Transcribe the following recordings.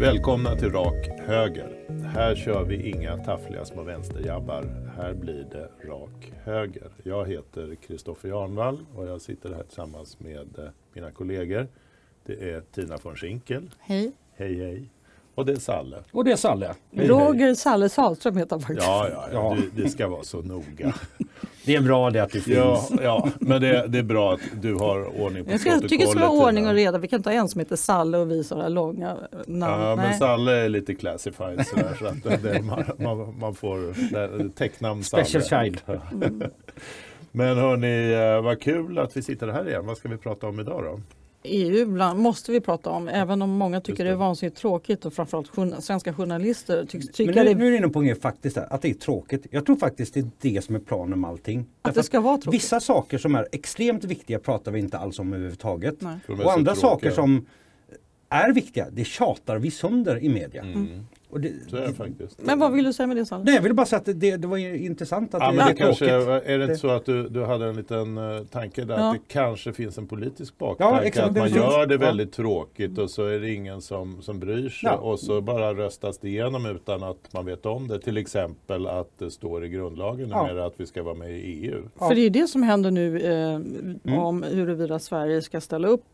Välkomna till Rak Höger. Här kör vi inga taffliga små vänsterjabbar. Här blir det rak höger. Jag heter Kristoffer Jarnvall och jag sitter här tillsammans med eh, mina kollegor. Det är Tina von Schinkel. Hej. Hej hej. Och det är Salle. Och det är Salle. Hej, Roger Salle Sahlström heter han faktiskt. Ja, ja, ja. Ja. Det, det ska vara så noga. Det är bra det att det finns. Ja, ja. men det, det är bra att du har ordning på Jag ska, tycker det ska vara protokollet, ordning och reda. Vi kan ha en som heter Salle och vi sådana långa namn. Ja, men. Salle är lite classified sådär, så att det, man, man, man får det- tecknamn Salle. Special child. Men hörni, eh, vad kul att vi sitter här igen. Vad ska vi prata om idag då? EU bland, måste vi prata om, även om många tycker det. det är vansinnigt tråkigt och framförallt journa- svenska journalister tycks Men tycka nu, det, nu är du inne på grej faktiskt att det är tråkigt. Jag tror faktiskt det är det som är planen med allting. att Därför det ska vara tråkigt. Vissa saker som är extremt viktiga pratar vi inte alls om överhuvudtaget. Och andra tråkiga. saker som är viktiga, det tjatar vi sönder i media. Mm. Och det, Så är det faktiskt. Men vad vill du säga med det Salle? Nej, jag ville bara säga att det, det, var intressant att Ja, det men är det kanske, tråkigt. är det inte så att du, du hade en liten eh, tanke där Ja. att det kanske finns en politisk Ja, baktanke? exakt, att man gör det Ja. väldigt tråkigt och så är det ingen som, som bryr sig Ja. och så bara röstas det igenom utan att man vet om det. Till exempel att det står i grundlagen Ja. numera att vi ska vara med i EU. Ja. För det är det som händer nu eh, Mm. om huruvida Sverige ska ställa upp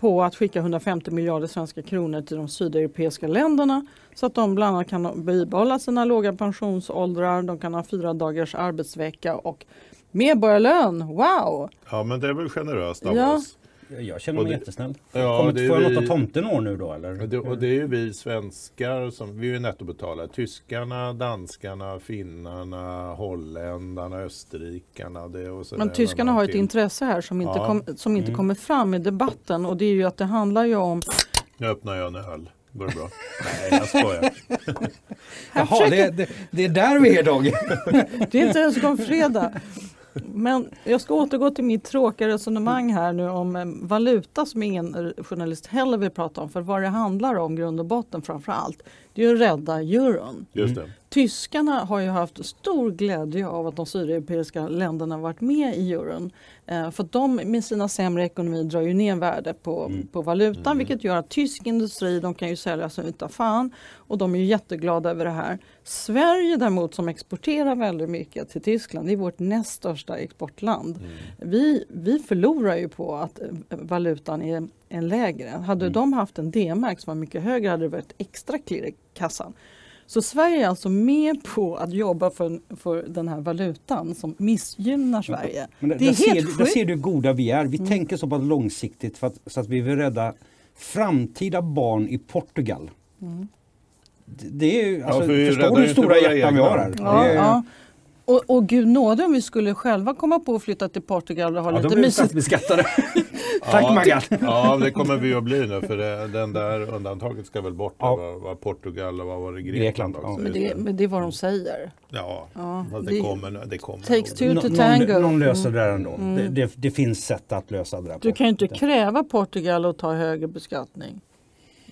på att skicka 150 miljarder svenska kronor till de sydeuropeiska länderna så att de bland annat kan bibehålla sina låga pensionsåldrar, de kan ha fyra dagars arbetsvecka och medborgarlön. Wow! Ja men det är väl generöst av Ja. oss. Jag känner mig det- jättesnäll. Ja, Kommer det inte är få vi- något av tomten år nu då eller? Och det, och det är ju vi svenskar som vi är ju nettobetalare. Tyskarna, danskarna, finnarna, holländarna, österrikarna. Det och så Men där tyskarna har ett intresse här som inte, Ja. kom, som inte Mm. kommer fram i debatten och det är ju att det handlar ju om Nu öppnar jag en öl. Går det bra? Nej, jag skojar. Jaha, det, det, det är där vi är idag. Det är inte ens fredag. Men jag ska återgå till mitt tråkiga resonemang här nu om eh, valuta som ingen journalist heller vill prata om. För vad det handlar om grund och botten framför allt, det är ju att rädda euron. Just det. Tyskarna har ju haft stor glädje av att de sydeuropeiska länderna varit med i euron. Eh, för de med sina sämre ekonomi drar ju ner värde på, Mm. på valutan vilket gör att tysk industri de kan ju sälja sig utan fan och de är ju jätteglada över det här. Sverige däremot som exporterar väldigt mycket till Tyskland, det är vårt näst största exportland. Mm. Vi, vi förlorar ju på att eh, valutan är, är lägre. Hade Mm. de haft en D-mark som var mycket högre hade det varit extra klirr i kassan. Så Sverige är alltså med på att jobba för, för den här valutan som missgynnar Sverige. Men Det är där, helt ser, där ser du hur goda vi är. Vi tänker så pass långsiktigt för att, så att vi vill rädda framtida barn i Portugal. Det, det är ju, alltså, räddar förstår du hur stora hjärtan vi har här? Ja, Det är- ja. Och, och gud nåde om vi skulle själva komma på att flytta till Portugal och ha Ja, lite blir mysigt. straffbeskattade. Tack Ja, Maggan! Ja, det kommer vi att bli nu för det, den där undantaget ska väl bort. Ja. Vad var Portugal och vad var det Grekland, Grekland, också? ja. Men det, men det är vad de säger. Ja, Ja, det, det- kommer, det kommer. Takes two to tango. någon, någon löser det där ändå. Mm. Det, det, det finns sätt att lösa det där Du på. kan ju inte kräva Portugal att ta högre beskattning.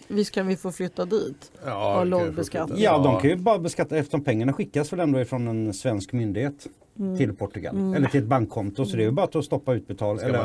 Visst kan vi få flytta dit? Ja, ha låg beskattning. Ja, de kan ju bara beskatta eftersom pengarna skickas väl ändå ifrån en svensk myndighet Mm. till Portugal. Eller till ett bankkonto. Så det är ju bara att stoppa utbetalning Ska eller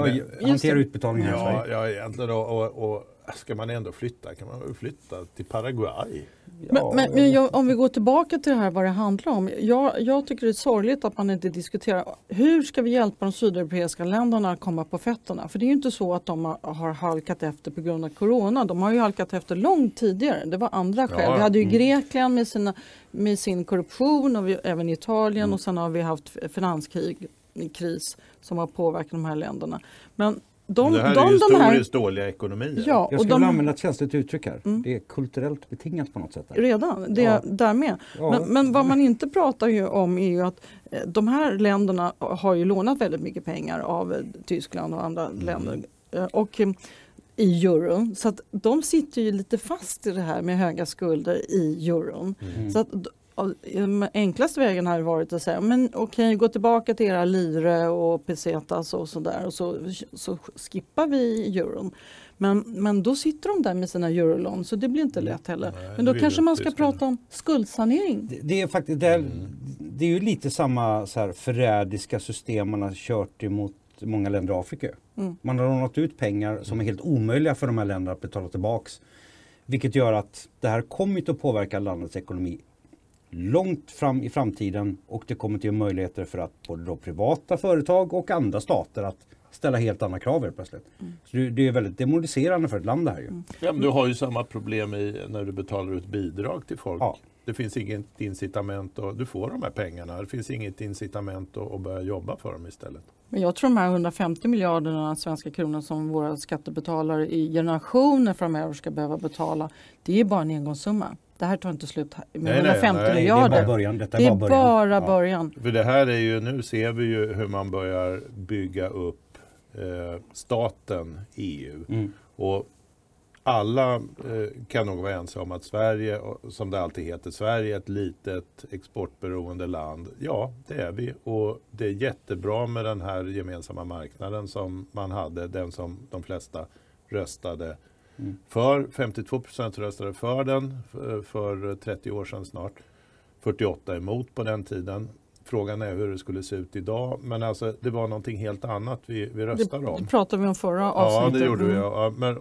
hantera det. utbetalningen här i Ja, Sverige. ja egentligen då, och, och ska man ändå flytta kan man väl flytta till Paraguay. Men, men, men jag, om vi går tillbaka till det här vad det handlar om. Jag, jag tycker det är sorgligt att man inte diskuterar hur ska vi hjälpa de sydeuropeiska länderna att komma på fötterna. För det är ju inte så att de har, har halkat efter på grund av corona. De har ju halkat efter långt tidigare. Det var andra skäl. Ja, Vi hade ju mm. Grekland med, sina, med sin korruption och vi, även Italien Mm. och sen har vi haft finanskrig kris som har påverkat de här länderna. Men de, det här de, är ju de här, historiskt dåliga ekonomier. ja, Jag och skulle de, använda ett känsligt uttryck här. Mm. Det är kulturellt betingat på något sätt. Här. redan, det Ja. där med. Ja. Men, men vad man inte pratar ju om är ju att eh, de här länderna har ju lånat väldigt mycket pengar av eh, Tyskland och andra länder. Eh, Och i euron. Så att de sitter ju lite fast i det här med höga skulder i euron. Mm. Så att, den enklaste vägen har varit att säga men okej gå tillbaka till era lire och pesetas och sådär och så, så skippar vi euron. Men, men då sitter de där med sina eurolån så det blir inte lätt heller. Nej, Men då kanske man ska prata om skuldsanering. Det, det är faktiskt det är, Mm. det är ju lite samma så här förrädiska system man har kört emot många länder i Afrika. Mm. Man har lånat ut pengar som är helt omöjliga för de här länderna att betala tillbaks. Vilket gör att det här kommer inte att påverka landets ekonomi långt fram i framtiden och det kommer att ge möjligheter för att både då privata företag och andra stater att ställa helt andra krav helt plötsligt. Så det, det är väldigt demoraliserande för ett land det här ju. Ja, men du har ju samma problem i, när du betalar ut bidrag till folk. Ja. Det finns inget incitament och du får de här pengarna. Det finns inget incitament att, att börja jobba för dem istället. Men jag tror de här 150 miljarderna svenska kronor som våra skattebetalare i generationer framöver ska behöva betala. Det är bara en engångssumma. Det här tar inte slut med Nej, nej, 150 nej, det är miljarder. Det är bara början. Detta Det är bara början. bara Ja. början. För det här är ju, nu ser vi ju hur man börjar bygga upp eh, staten EU. Mm. Och alla eh, kan nog vara ense om att Sverige, som det alltid heter, Sverige är ett litet exportberoende land. Ja, det är vi. Och det är jättebra med den här gemensamma marknaden som man hade, den som de flesta röstade Mm. för. 52 procent röstade för den för, för 30 år sedan snart. 48 emot på den tiden. Frågan är hur det skulle se ut idag. Men alltså, det var någonting helt annat vi, vi Det, röstade om. det pratade vi om förra Ja, avsnittet. det gjorde vi. Mm. Ja. Men,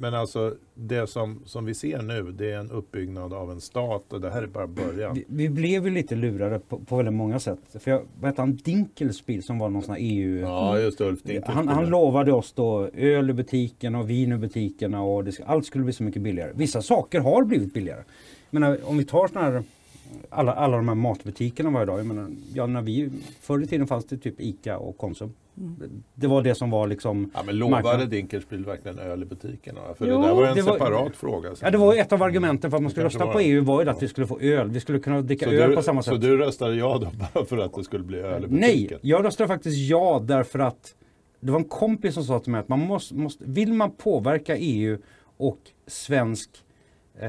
men alltså det som, som vi ser nu det är en uppbyggnad av en stat och det här är bara början. Vi, vi blev ju lite lurade på, på väldigt många sätt. För jag, vad hette han, Dinkelspiel som var någon sån här EU... Ja, just Ulf Dinkelspiel. Han, han lovade oss då öl i butiken och vin i butikerna och det, allt skulle bli så mycket billigare. Vissa saker har blivit billigare. Men om vi tar såna här alla, alla de här matbutikerna varje dag. Jag menar, ja, när vi, förr i tiden fanns det typ ICA och Konsum. Det var det som var liksom Ja, men lovade marknaden. Dinkelspiel verkligen öl i butikerna? För Jo, det där var en var- separat fråga. Ja det var ett av argumenten för att man skulle rösta var på. EU var ju att Ja. vi skulle få öl. Vi skulle kunna dricka så öl du, på samma Så sätt. du röstade ja då bara för att det skulle bli öl i Nej, butiken? jag röstade faktiskt ja därför att det var en kompis som sa till mig att man måste, måste vill man påverka EU och svensk eh,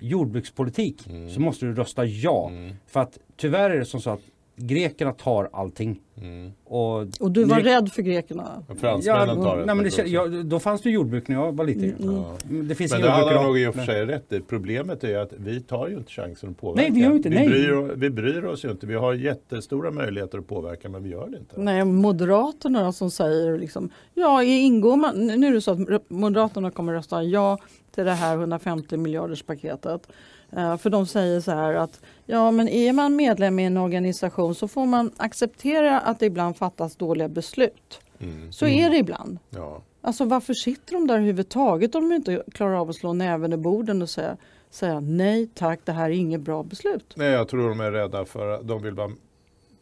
jordbrukspolitik Mm. så måste du rösta ja. För att tyvärr är det som så att grekerna tar allting. Mm. Och, Och du var rädd för grekerna? Fransmännen tar det. nej, men det, också. ja, Då fanns det jordbruk när jag var liten. Ja. Det finns Men det han idag. nog i och för Men- sig rätt i. Problemet är att vi tar ju inte chansen att påverka. Nej, vi gör inte, vi, nej. Bryr, vi bryr oss ju inte. Vi har jättestora möjligheter att påverka men vi gör det inte. Nej, Moderaterna som säger liksom, ja, ingår man, nu är det så att Moderaterna kommer rösta ja till det här 150 miljarders paketet. Eh, för de säger så här att ja, men är man medlem i en organisation så får man acceptera att det ibland fattas dåliga beslut. Mm. Så är det ibland. Ja. Alltså varför sitter de där överhuvudtaget om de inte klarar av att slå näven i borden och säga, säga nej tack, det här är inget bra beslut. Nej, jag tror de är rädda för att de vill vara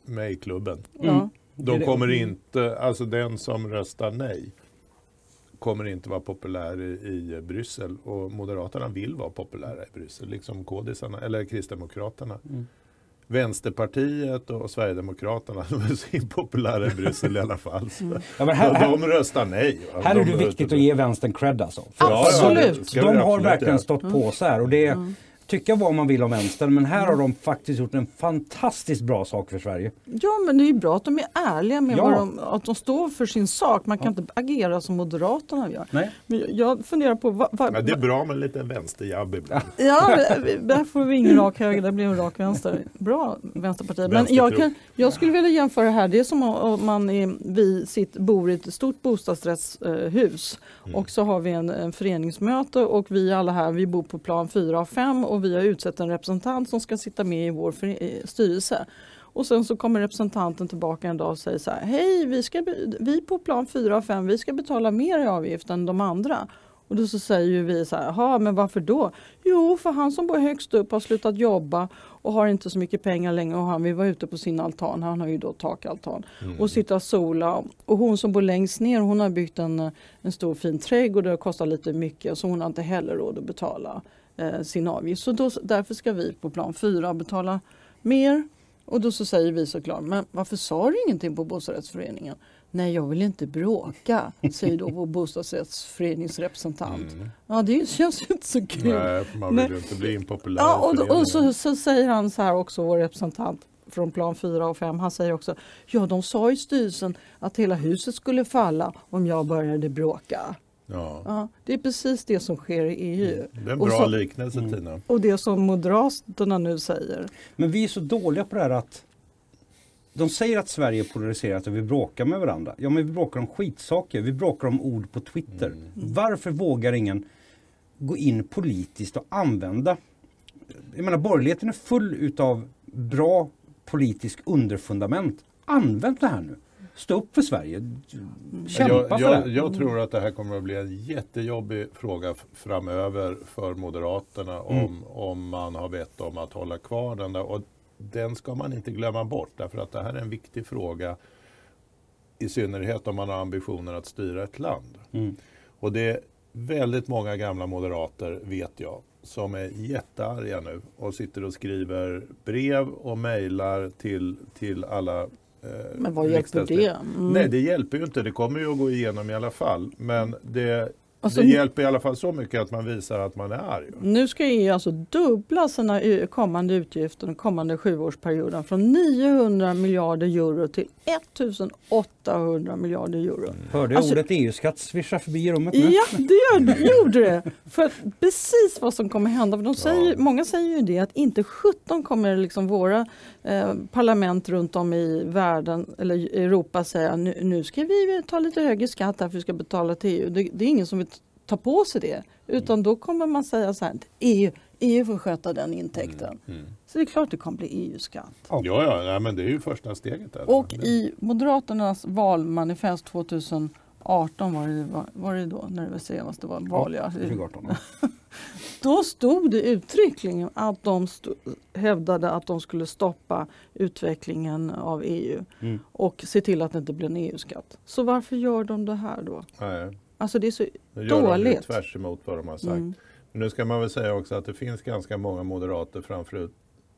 med i klubben. Ja. De kommer inte, alltså den som röstar nej kommer inte vara populär i, i Bryssel och Moderaterna vill vara populära i Bryssel, liksom kodisarna, eller Kristdemokraterna. Mm. Vänsterpartiet och Sverigedemokraterna de är så impopulära i Bryssel i alla fall. Så Ja, men här, de, här, de röstar nej. här är de det viktigt att ge vänstern cred alltså. För Ja, ja, Absolut. de har absolut verkligen stått på så här och det tycka vad man vill om vänstern men här har de faktiskt gjort en fantastiskt bra sak för Sverige. Ja men det är ju bra att de är ärliga med Ja. vad de, att de står för sin sak. Man kan inte agera som Moderaterna gör. Nej. Men jag funderar på, vad, vad, Men det är bra med lite vänsterjabb ibland. Ja, vi- där får vi ingen rak höger, det blir en rak vänster. Bra Vänsterpartiet. Men jag, kan, jag skulle vilja jämföra här, det är som om man är, vi sitt, bor i ett stort bostadsrättshus och så har vi en, en föreningsmöte och vi alla här, vi bor på plan 4 av 5 och vi har utsett en representant som ska sitta med i vår styrelse. Och sen så kommer representanten tillbaka en dag och säger så här, hej vi, ska, vi på plan 4 av 5, vi ska betala mer i avgift än de andra. Och då så säger ju vi så här, jaha men varför då? Jo, för han som bor högst upp har slutat jobba och har inte så mycket pengar längre och han vill vara ute på sin altan, han har ju då takaltan, och sitta och sola. Och hon som bor längst ner hon har byggt en, en stor fin trädgård och det kostar lite mycket så hon har inte heller råd att betala eh, sin avgift. Så då, därför ska vi på plan 4 betala mer. Och då så säger vi såklart, men varför sa du ingenting på bostadsrättsföreningen? Nej, jag vill inte bråka, säger då vår bostadsrättsföreningsrepresentant. Ja, det känns ju inte så kul. Nej, man vill ju inte bli impopulär Ja, och, då, och så, så säger han så här också, vår representant från plan 4 och 5, han säger också Ja, de sa i styrelsen att hela huset skulle falla om jag började bråka. Ja. Ja, det är precis det som sker i EU. Det är en Och bra så- liknelse Tina. Och det som Moderaterna nu säger. Men vi är så dåliga på det här att de säger att Sverige är polariserat och vi bråkar med varandra. Ja men vi bråkar om skitsaker. Vi bråkar om ord på Twitter. Varför vågar ingen gå in politiskt och använda. Jag menar borgerligheten är full utav bra politisk underfundament. Använd det här nu. Stå upp för Sverige. Kämpa Jag, för jag, det. jag tror att det här kommer att bli en jättejobbig fråga framöver för Moderaterna Mm. om, om man har bett om att hålla kvar den där. Och den ska man inte glömma bort därför att det här är en viktig fråga. I synnerhet om man har ambitionen att styra ett land. Mm. Och det är väldigt många gamla moderater, vet jag, som är jättearga nu och sitter och skriver brev och mejlar till, till alla Men vad hjälper riksdagsledamöter. det? Mm. Nej, det hjälper ju inte. Det kommer ju att gå igenom i alla fall. Men det, det nu- hjälper i alla fall så mycket att man visar att man är arg. Nu ska EU alltså dubbla sina kommande utgifter den kommande sjuårsperioden från 900 miljarder euro till 1800 miljarder euro. Hörde jag Alltså- ordet EU-skatt svischa förbi rummet nu? Ja, det gör, gjorde det. För precis vad som kommer hända. För de säger, Många säger ju det att inte 17 kommer liksom våra eh, parlament runt om i världen eller i Europa säga nu, nu ska vi ta lite högre skatt här för vi ska betala till EU. Det, det är ingen som vill ta på sig det. Utan då kommer man säga så här, EU, EU får sköta den intäkten. Mm. Så det är klart det kommer bli EU-skatt. Ja, ja nej, men det är ju första steget. Där. Och i Moderaternas valmanifest 2018 var det, var, var det då när det var senast det var val. Ja. 2018. Då stod det uttryckligen att de hävdade att de skulle stoppa utvecklingen av EU Mm. och se till att det inte blir en EU-skatt. Så varför gör de det här då? Nej, Alltså det är så det gör de dåligt. tvärs emot vad de har sagt. Mm. Men nu ska man väl säga också att det finns ganska många moderater framför ut,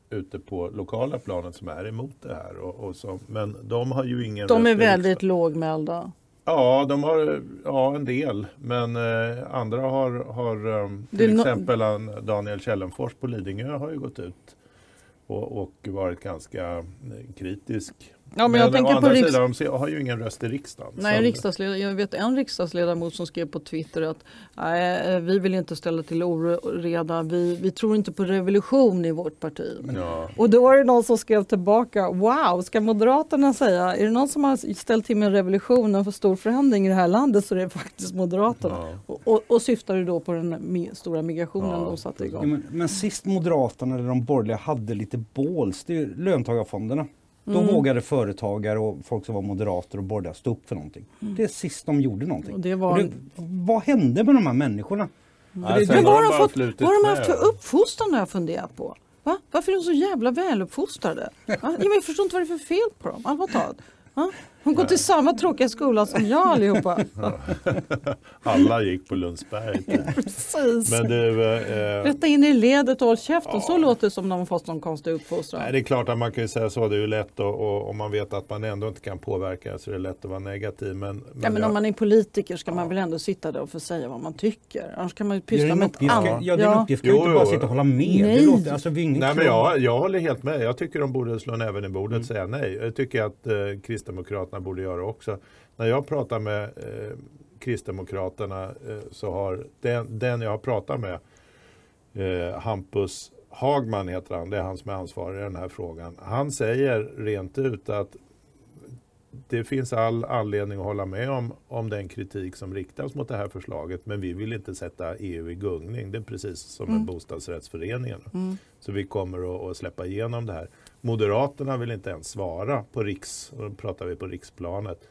ute på lokala planet som är emot det här. Och, och som, men de har ju ingen De är väldigt lågmälda. Ja, de har ja, en del. Men eh, andra har, har um, är till no- exempel han, Daniel Källenfors på Lidingö har ju gått ut och, och varit ganska eh, kritisk. Ja, men jag å tänker på andra riks- sidan, de har ju ingen röst i riksdagen. Nej, Så- riksdagsledare, jag vet en riksdagsledamot som skrev på Twitter att nej, vi vill inte ställa till oreda. Vi, vi tror inte på revolution i vårt parti. Ja. Och då var det någon som skrev tillbaka, wow, ska Moderaterna säga, är det någon som har ställt till med en revolution, en för stor förändring i det här landet så är det faktiskt Moderaterna. Ja. Och, och, och syftar du då på den stora migrationen Ja, de satte Ja, igång. men, men sist Moderaterna eller de borgerliga hade lite båls, det är ju löntagarfonderna. Då Mm. vågade företagare och folk som var moderater och borgerliga stå upp för någonting. Det är sist de gjorde någonting. Och det Och var, det, vad hände med de här människorna? Nej, sen men har vad har bara de, fått, flutit vad har de haft för uppfostran har jag funderat på. Va? Varför är de så jävla väluppfostrade? Va? Ja, men Jag förstår inte vad det är för fel på dem. Allvarligt talat. De går till samma tråkiga skola som jag allihopa. Alla gick på Lundsberg. Precis. Men du, eh, Rätta in i ledet och håll käften. Ja. Så låter det som de har fått någon konstig uppfostran. Nej, det är klart att man kan ju säga så. Det är ju lätt och, och om man vet att man ändå inte kan påverka så är det lätt att vara negativ. Men, men, Ja, men jag- om man är politiker ska man väl ändå sitta där och få säga vad man tycker. Annars kan man ju Det är pyssla en med uppgift, annat. ja, det är en uppgift. Kan ju Jo, inte bara jo. sitta och hålla med. Nej. Det låter, alltså, vi Nej, men jag, jag håller helt med. Jag tycker de borde slå näven i bordet Mm. och säga nej. Jag tycker att eh, Kristdemokraterna borde göra också. När jag pratar med eh, Kristdemokraterna eh, så har den, den jag har pratat med, eh, Hampus Hagman heter han, det är han som är ansvarig i den här frågan. Han säger rent ut att det finns all anledning att hålla med om, om den kritik som riktas mot det här förslaget. Men vi vill inte sätta EU i gungning. Det är precis som med Mm. bostadsrättsföreningarna. Mm. Så vi kommer att, att släppa igenom det här. Moderaterna vill inte ens svara på riks, och då pratar vi på riksplanet.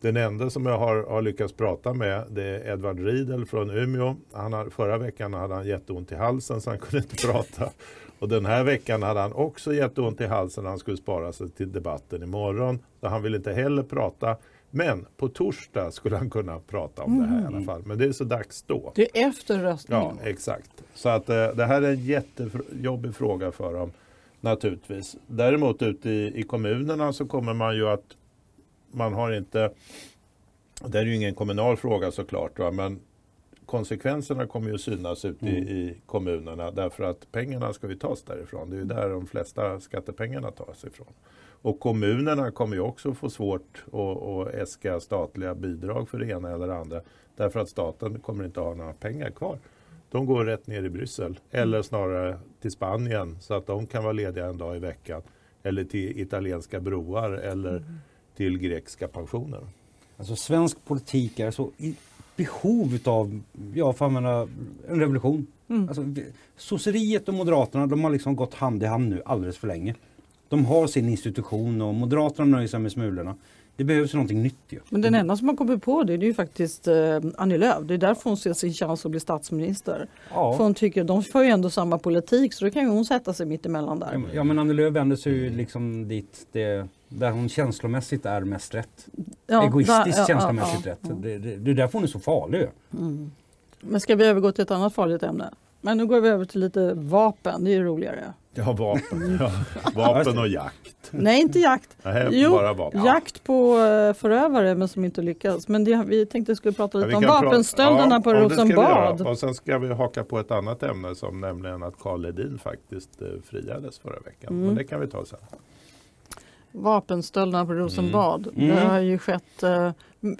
Den enda som jag har, har lyckats prata med det är Edvard Riedel från Umeå. Han har, förra veckan hade han jätteont i halsen så han kunde inte prata. Och den här veckan hade han också jätteont i halsen. Han skulle spara sig till debatten imorgon. Så han vill inte heller prata. Men på torsdag skulle han kunna prata om det här i alla fall. Men det är så dags då. Det är efter röstningen. Ja, exakt. Så att eh, det här är en jättejobbig fråga för dem naturligtvis. Däremot ute i, i kommunerna så kommer man ju att man har inte, det är ju ingen kommunal fråga såklart, va? men konsekvenserna kommer ju synas ute i, i kommunerna därför att pengarna ska ju tas därifrån. Det är ju där de flesta skattepengarna tas ifrån. Och kommunerna kommer ju också få svårt att, att äska statliga bidrag för det ena eller det andra. Därför att staten kommer inte ha några pengar kvar. De går rätt ner i Bryssel. Eller snarare till Spanien så att de kan vara lediga en dag i veckan. Eller till italienska broar eller till grekiska pensioner. Alltså svensk politik är så i, behov utav, ja för att använda en revolution. Mm. Alltså, sosseriet och Moderaterna de har liksom gått hand i hand nu alldeles för länge. De har sin institution och Moderaterna nöjer sig med smulorna. Det behövs någonting nytt ju. Men den enda som har kommit på det, det är ju faktiskt eh, Annie Lööf. Det är därför hon ser sin chans att bli statsminister. Ja. För hon tycker de för ju ändå samma politik så då kan ju hon sätta sig mitt emellan där. Ja men Annie Lööf vänder sig ju liksom dit det, där hon känslomässigt är mest rätt. Ja, Egoistiskt där- ja, känslomässigt rätt. Det, det, det är därför hon är så farlig. ju. Men ska vi övergå till ett annat farligt ämne? Men nu går vi över till lite vapen, det är ju roligare. Ja, vapen. Ja. Vapen och jakt. Nej, inte jakt. Nej, Jo, bara vapen. Jakt på eh, förövare men som inte lyckas. Men det, vi tänkte skulle prata Ja, lite vi om vapenstölderna Ja, på ja, Rosenbad. Och sen ska vi haka på ett annat ämne som nämligen att Karl Ledin faktiskt eh, friades förra veckan. Mm. Men det kan vi ta sen. Vapenstölderna på Rosenbad. Mm. Det har ju skett eh,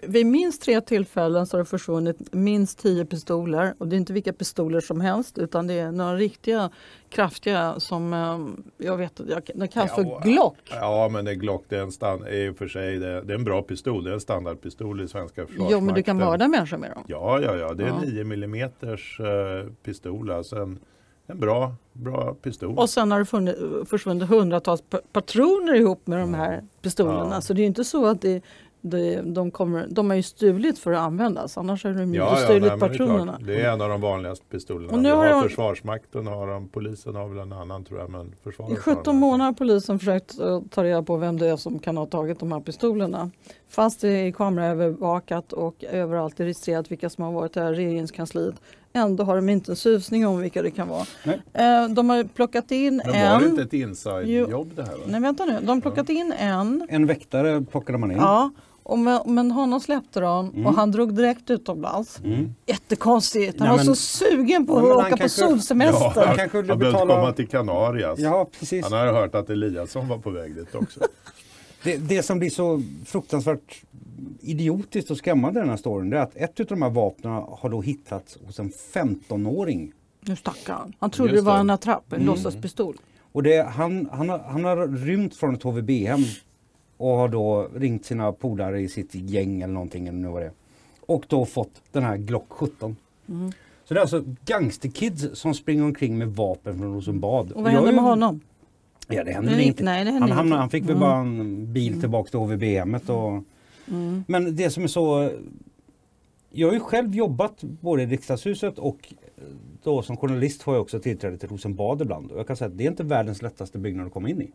vid minst tre tillfällen så har det försvunnit minst tio pistoler. Och det är inte vilka pistoler som helst utan det är några riktiga kraftiga som eh, jag vet de kallas Ja, för Glock. Ja, men det är Glock, det är en, stand, och för sig, det, är en bra pistol. Det är en standardpistol i svenska försvarsmakten. Jo men du kan mörda människor med dem. Ja, ja, ja. Det är Ja. en 9 mm eh, pistol. Alltså en, en bra, bra pistol. Och sen har det funnit, försvunnit hundratals pa- patroner ihop med de här pistolerna. Ja. Så det är ju inte så att det, det, de, kommer, de har ju stulit för att användas. Annars har de ju Ja, inte ja, stulit nej, men det är patronerna. Det är en av de vanligaste pistolerna. Och nu har har de- Försvarsmakten har de, polisen har väl en annan tror jag, men försvaret I har 17 de. månader har polisen försökt ta reda på vem det är som kan ha tagit de här pistolerna. Fast det är kameraövervakat och överallt är registrerat vilka som har varit där i regeringskansliet. Ändå har de inte en susning om vilka det kan vara. Nej. Eh, De har plockat in Men var det en... inte ett inside-jobb det här? Va? Nej vänta nu, de har plockat in en. En väktare plockade man in. Ja, och men, men honom släppte de och han drog direkt utomlands. Mm. Jättekonstigt. Han Nej, var men- så sugen på att åka han på kanske- solsemester. Ja, Han kanske han behövde betala- komma till Kanarias. Ja, precis. Han har hört att Eliasson var på väg dit också. Det, det som blir så fruktansvärt idiotiskt och skrämmande i den här storyn är att ett av de här vapnen har då hittats hos en 15-åring. Nu stackar han. Han trodde Just det var en attrapp, en låtsaspistol. Och det, han, han, har, han har rymt från ett HVB-hem och har då ringt sina polare i sitt gäng eller någonting eller nu vad det. Och då fått den här Glock 17. Så det är alltså gangsterkids som springer omkring med vapen från Rosenbad. Och vad hände med honom? Ja det hände Nej, väl inte. nej, det hände han, hamnade, han fick väl Mm. bara en bil tillbaka till HVB-hemmet. Och... Mm. Men det som är så... Jag har ju själv jobbat både i riksdagshuset och eh, då som journalist har jag också tillträde till Rosenbad ibland. Och jag kan säga att det är inte världens lättaste byggnad att komma in i.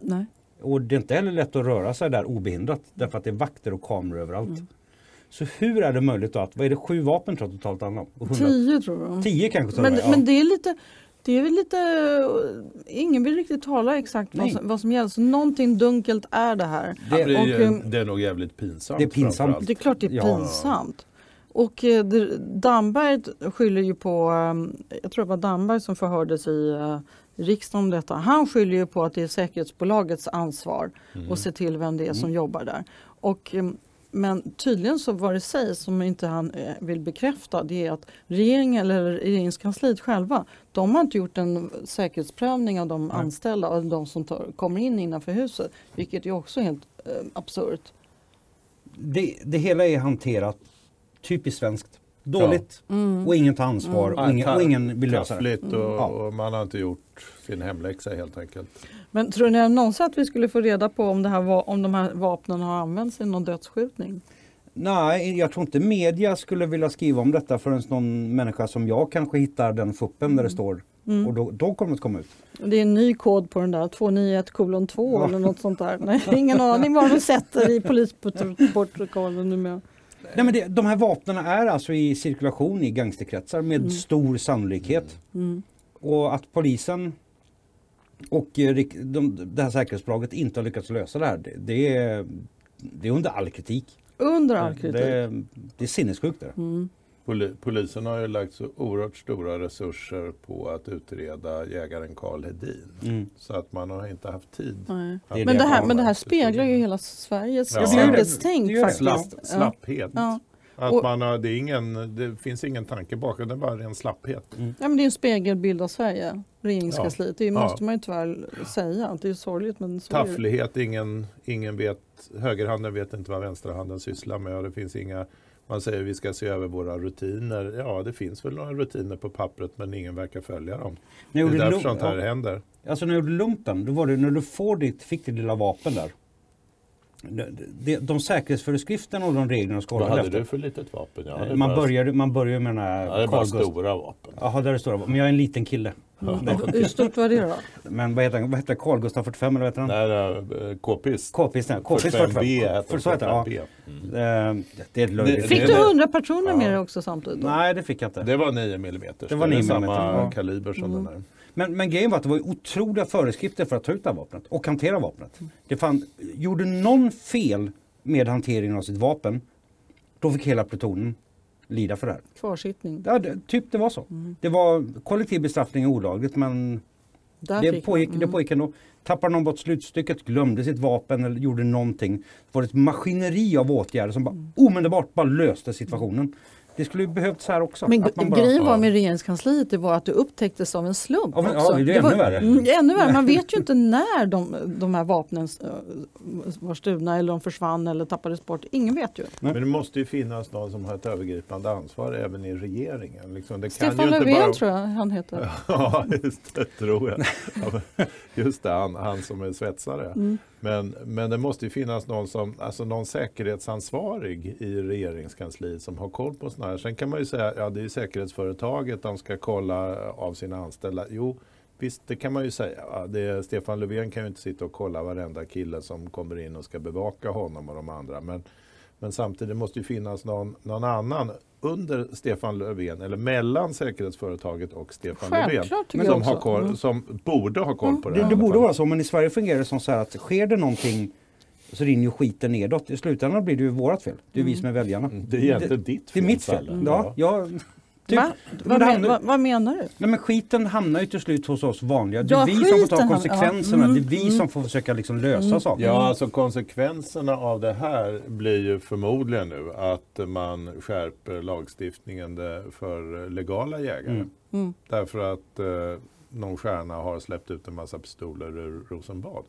Nej. Och det är inte heller lätt att röra sig där obehindrat därför att det är vakter och kameror överallt. Mm. Så hur är det möjligt då att, vad är det, sju vapen tror jag totalt handlar om? Tio tror jag. Tio kanske till Men, ja. men det är lite det är väl lite, ingen vill riktigt tala exakt vad som, vad som gäller. Så någonting dunkelt är det här. Det, Det- blir och, ju, ehm, det är nog jävligt pinsamt. det är pinsamt. Det är klart det är Ja. pinsamt. Och eh, det, Damberg skyller ju på, eh, jag tror det var Damberg som förhördes i eh, riksdagen om detta. Han skyller ju på att det är säkerhetsbolagets ansvar Mm. att se till vem det är som jobbar där. Och, eh, men tydligen så var det sägs som inte han eh, vill bekräfta det är att regeringen eller regeringskansliet själva de har inte gjort en säkerhetsprövning av de anställda och de som tar, kommer in innanför huset. Vilket är också helt eh, absurt. det, det hela är hanterat typiskt svenskt. Dåligt Mm. och ingen tar ansvar och, ingen, och ingen vill lösa det. Och, Ja. och man har inte gjort sin hemläxa helt enkelt. Men tror ni någonsin att vi skulle få reda på om, det här var, om de här vapnen har använts i någon dödsskjutning? Nej, jag tror inte media skulle vilja skriva om detta förrän någon människa som jag kanske hittar den fuppen där det står. Mm. Och då, då kommer det komma ut. Det är en ny kod på den där 291 kolon 2 Ja. eller något sånt där. Nej, ingen aning vad de sätter i polisprotokollen numera. Nej, men det, de här vapnen är alltså i cirkulation i gangsterkretsar med stor sannolikhet. Mm. Och att polisen och eh, de, det här säkerhetsbolaget inte har lyckats lösa det här, det, det, är, det är under all kritik. Under all kritik. Det, det är sinnessjukt. Det. Mm. Poli- Polisen har ju lagt så oerhört stora resurser på att utreda jägaren Karl Hedin. Mm. Så att man har inte haft tid. Nej. Det Men, det det här, men det här speglar ju hela Sveriges Ja, det det. Det det. faktiskt. Slapp, slapphet. Ja. Att Och- man har, det, är ingen, det finns ingen tanke bakom, det är bara ren slapphet. Ja, men det är en spegelbild av Sverige, regeringskansliet. Det Ja. måste man ju tyvärr säga. Det är sorgligt men så är det. Tafflighet, ingen, ingen vet, högerhanden vet inte vad vänsterhanden sysslar med och det finns inga Man säger att vi ska se över våra rutiner. Ja, det finns väl några rutiner på pappret men ingen verkar följa dem. Det När är jag gjorde därför sånt här ja, händer. Alltså när jag gjorde lumpen, då var det när du får ditt, fick ditt lilla vapen där. De, de, säkerhetsföreskrifterna och de reglerna ska Vad hade efter. du för litet vapen? Jag hade Man bara, börjar, man börjar med den här jag hade bara stora vapen. Jaha, där är stora. Men jag är en liten kille. Hur stort var det då? Men vad heter han? Vad heter Carl Gustaf 45 eller vad heter han? Nej, eh, k-pist. K-pist, nej. K-pist 45B 45. hette För så heter det, ja. 45B. Eh, Det är ett löjligt. Fick du det- 100 patroner Ja. med dig också samtidigt? Då? Nej, det fick jag inte. Det var 9 mm. Det var 9 är samma ja. kaliber som den där. Men, men grejen var att det var otroliga föreskrifter för att ta ut det här vapnet och hantera vapnet. Det fann, gjorde någon fel med hanteringen av sitt vapen, då fick hela plutonen lida för det här. Kvarsittning. Ja, det, typ det var så. Det var kollektiv bestraffning olagligt men Där det pågick, man. det pågick ändå. Tappade någon bort slutstycket, glömde sitt vapen eller gjorde någonting. Det var ett maskineri av åtgärder som bara omedelbart bara löste situationen. Det skulle ju behövts här också. Men att man bara- grejen var med regeringskansliet det var att det upptäcktes av en slump Ja, men- också. ja, det är var, ännu värre. Mm, ännu värre. Man vet ju inte när de, de här vapnen eh, var stulna eller de försvann eller tappades bort. Ingen vet ju. Men det måste ju finnas någon som har ett övergripande ansvar även i regeringen. Liksom, det Stefan ju inte Löfven bara... tror jag han heter. Ja, just det, tror jag. Just det, han, han som är svetsare. Mm. Men, men det måste ju finnas någon, som, alltså någon säkerhetsansvarig i regeringskansliet som har koll på sådana här. Sen kan man ju säga, ja det är säkerhetsföretaget, de ska kolla av sina anställda. Jo, visst det kan man ju säga. va. Det, Stefan Löfven kan ju inte sitta och kolla varenda kille som kommer in och ska bevaka honom och de andra. Men, men samtidigt måste ju finnas någon, någon annan under Stefan Löfven eller mellan säkerhetsföretaget och Stefan Löfven. Självklart tycker jag Som, har koll, Mm. som borde ha koll på det. Det, i det borde vara så, men i Sverige fungerar det som så här att sker det någonting så rinner ju skiten nedåt. I slutändan blir det ju vårat fel. Det är vi som är väljarna. Mm, Det är egentligen ditt Det är mitt fel. Ja, ja, typ. Va? Vad, men, hamnar- vad, vad menar du? Nej, men skiten hamnar ju till slut hos oss vanliga. Det är Ja, vi som får ta konsekvenserna. ja, mm, det är vi som får försöka liksom lösa saker. Ja, alltså konsekvenserna av det här blir ju förmodligen nu att man skärper lagstiftningen för legala jägare. Mm. Mm. Därför att eh, någon stjärna har släppt ut en massa pistoler ur Rosenbad.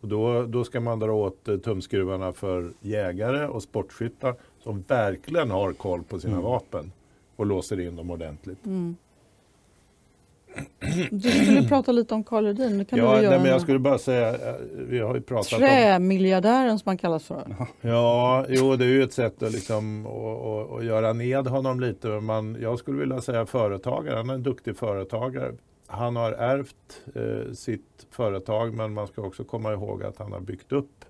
Och då, då ska man dra åt eh, tumskruvarna för jägare och sportskyttar som verkligen har koll på sina Mm. vapen och låser in dem ordentligt. Mm. Du skulle prata lite om Karl. Det kan Ja, du nej, göra. men jag skulle bara säga, eh, vi har ju pratat om Trämiljardären som han kallas för. Ja, jo det är ju ett sätt att, liksom, att, att göra ned honom lite. Man, jag skulle vilja säga företagare, han är en duktig företagare. Han har ärvt eh, sitt företag men man ska också komma ihåg att han har byggt upp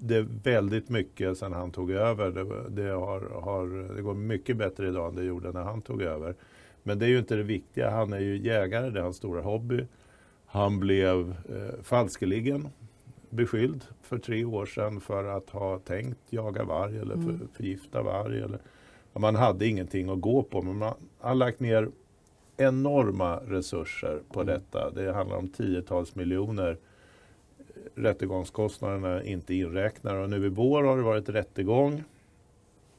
det väldigt mycket sedan han tog över. Det, det, har, har, det går mycket bättre idag än det gjorde när han tog över. Men det är ju inte det viktiga. Han är ju jägare, det är hans stora hobby. Han blev eh, falskeligen beskylld för tre år sedan för att ha tänkt jaga varg eller för, Mm. förgifta varg. Eller, man hade ingenting att gå på men man har lagt ner enorma resurser på detta. Det handlar om tiotals miljoner. Rättegångskostnaderna inte inräknade och nu i vår har det varit rättegång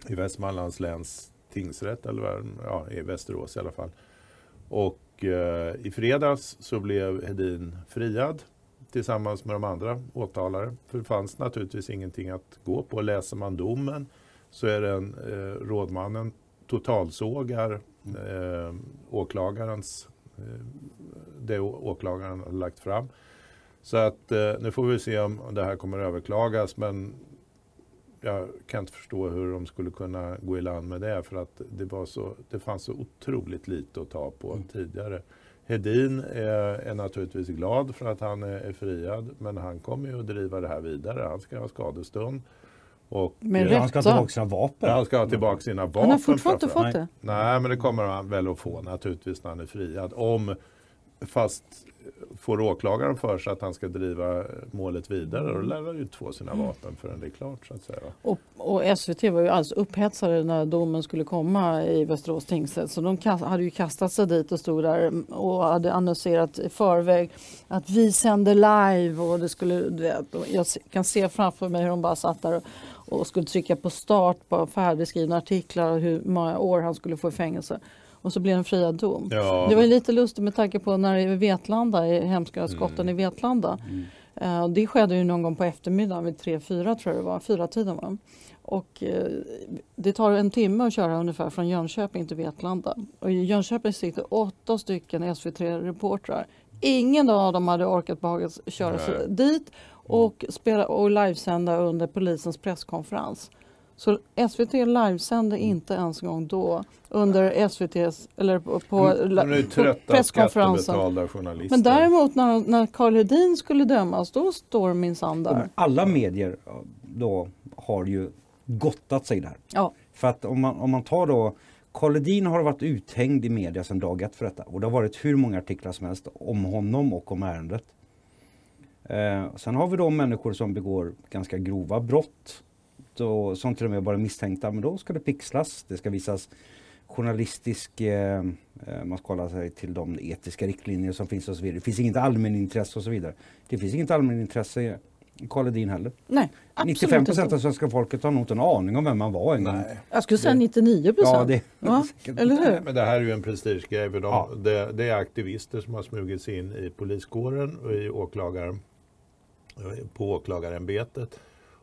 i Västmanlands läns tingsrätt, eller ja, i Västerås i alla fall. Och eh, i fredags så blev Hedin friad tillsammans med de andra åtalare. För det fanns naturligtvis ingenting att gå på. Läser man domen så är den eh, rådmannen totalsågar eh, åklagarens, eh, det åklagaren har lagt fram. Så att eh, nu får vi se om det här kommer överklagas men jag kan inte förstå hur de skulle kunna gå i land med det för att det, var så, det fanns så otroligt lite att ta på Mm. tidigare. Hedin är, är naturligtvis glad för att han är, är friad men han kommer ju att driva det här vidare. Han ska ha skadestånd. Och, Men eh, Han ska ta tillbaka sina vapen. han ska ha tillbaka sina vapen. Han har fortfarande inte fått det. Nej, men det kommer han väl att få naturligtvis när han är friad. Om, fast får åklagaren för sig att han ska driva målet vidare, då lär han ju inte få sina vapen förrän det är klart. Så att säga. Och, och SVT var ju alldeles upphetsade när domen skulle komma i Västerås tingsrätt. Så de hade ju kastat sig dit och stod där och hade annonserat i förväg att vi sänder live. Och det skulle, och jag kan se framför mig hur de bara satt där och, och skulle trycka på start på färdigskrivna artiklar och hur många år han skulle få i fängelse. Och så blev det en friad dom. Ja. Det var lite lustigt med tanke på när i Vetlanda, i hemska skotten i Vetlanda. Eh, Det skedde ju någon gång på eftermiddagen vid 3-4 tror jag det var, fyra tiden va? Och eh, det tar en timme att köra ungefär från Jönköping till Vetlanda. Och i Jönköping sitter åtta stycken SVT-reportrar. Ingen av dem hade orkat behagat köra sig Nej. dit och, spela, och livesända under polisens presskonferens. Så SVT livesände inte ens en gång då under SVTs, eller på, på, är ju på presskonferensen. Men däremot när, när Carl Hedin skulle dömas, då står minsann där. Alla medier då har ju gottat sig där. Ja. För att om man, om man tar då Karl Hedin har varit uthängd i media sedan dag ett för detta och det har varit hur många artiklar som helst om honom och om ärendet. Eh, sen har vi då människor som begår ganska grova brott då, som till och med bara misstänkta men då ska det pixlas, det ska visas journalistisk, eh, eh, man ska hålla sig till de etiska riktlinjer som finns och så vidare. Det finns inget allmänintresse och så vidare. Det finns inget allmänintresse i Karl Hedin heller. Nej, absolut 95 procent av svenska folket har nog inte en aning om vem man var en gång. Nej. Jag skulle säga 99 procent. Ja, det, Ja, eller hur? Men det här är ju en prestigegrej. De, Ja. det, det är aktivister som har smugit sig in i poliskåren och i åklagar, på åklagarämbetet.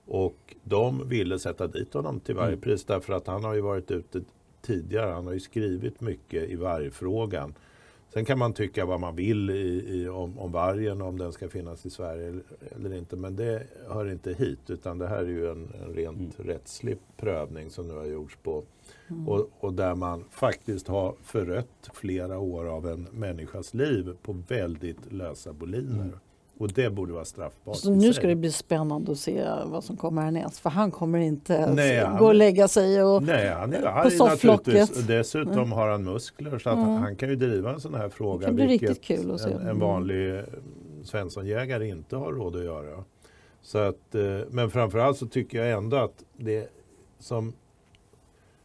Och de ville sätta dit honom till varje Mm. pris därför att han har ju varit ute tidigare. Han har ju skrivit mycket i vargfrågan. Sen kan man tycka vad man vill i, i, om, om vargen, om den ska finnas i Sverige eller, eller inte. Men det hör inte hit utan det här är ju en, en rent rättslig prövning som nu har gjorts på och, och där man faktiskt har förött flera år av en människas liv på väldigt lösa boliner. Och det borde vara straffbart Så nu sig. ska det bli spännande att se vad som kommer härnäst. För han kommer inte Nej, gå han- och lägga sig och Nej, han är på arg sofflocket. naturligtvis. Dessutom har han muskler så att han, Mm. han kan ju driva en sån här fråga. Det kan bli riktigt kul att se. En, en Mm. vanlig eh, Svenssonjägare inte har råd att göra. Så att, eh, men framförallt så tycker jag ändå att det som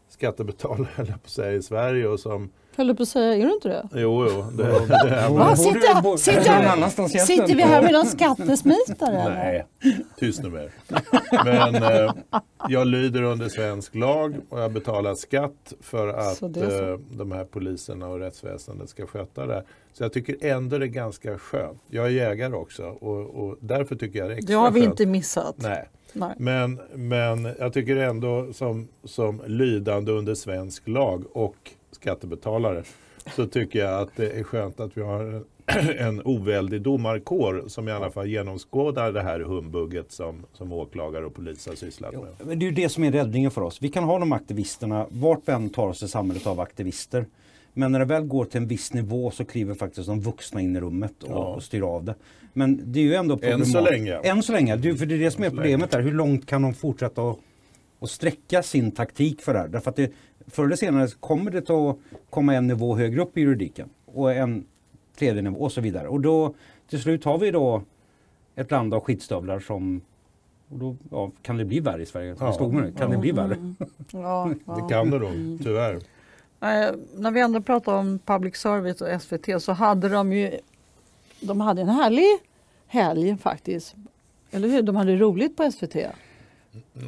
skattebetalare på säga, i Sverige och som höll du på att säga, är du inte det? Jo, jo. Det, det Va, med, sitter- sitter-? Sitter vi här med någon skattesmitare? nej, tyst nu med. Men eh, jag lyder under svensk lag och jag betalar skatt för att Så det är så. eh, de här poliserna och rättsväsendet ska sköta det. Så jag tycker ändå det är ganska skönt. Jag är jägare också och, och därför tycker jag det är extra Det har vi skönt. inte missat. Nej. Nej. Men, men jag tycker ändå som, som lydande under svensk lag och skattebetalare så tycker jag att det är skönt att vi har en oväldig domarkår som i alla fall genomskådar det här humbugget som, som åklagare och polis har sysslat med. Men det är ju det som är räddningen för oss. Vi kan ha de aktivisterna, vart vi än tar oss i samhället av aktivister. Men när det väl går till en viss nivå så kliver faktiskt de vuxna in i rummet och, Ja. och styr av det. Men det är ju ändå Än så problematiskt. länge. Än så länge. Är- för det är det som är problemet där. Hur långt kan de fortsätta att, att sträcka sin taktik för det här? Därför att det, förr eller senare kommer det att komma en nivå högre upp i juridiken. Och en tredje nivå och så vidare. Och då till slut har vi då ett land av skitstövlar som och då ja, kan det bli värre i Sverige. Ja. Kan det bli värre? Mm. Ja, ja. Det kan det nog, tyvärr. Eh, när vi ändå pratar om public service och SVT så hade de ju de hade en härlig helg faktiskt. Eller hur? De hade roligt på SVT.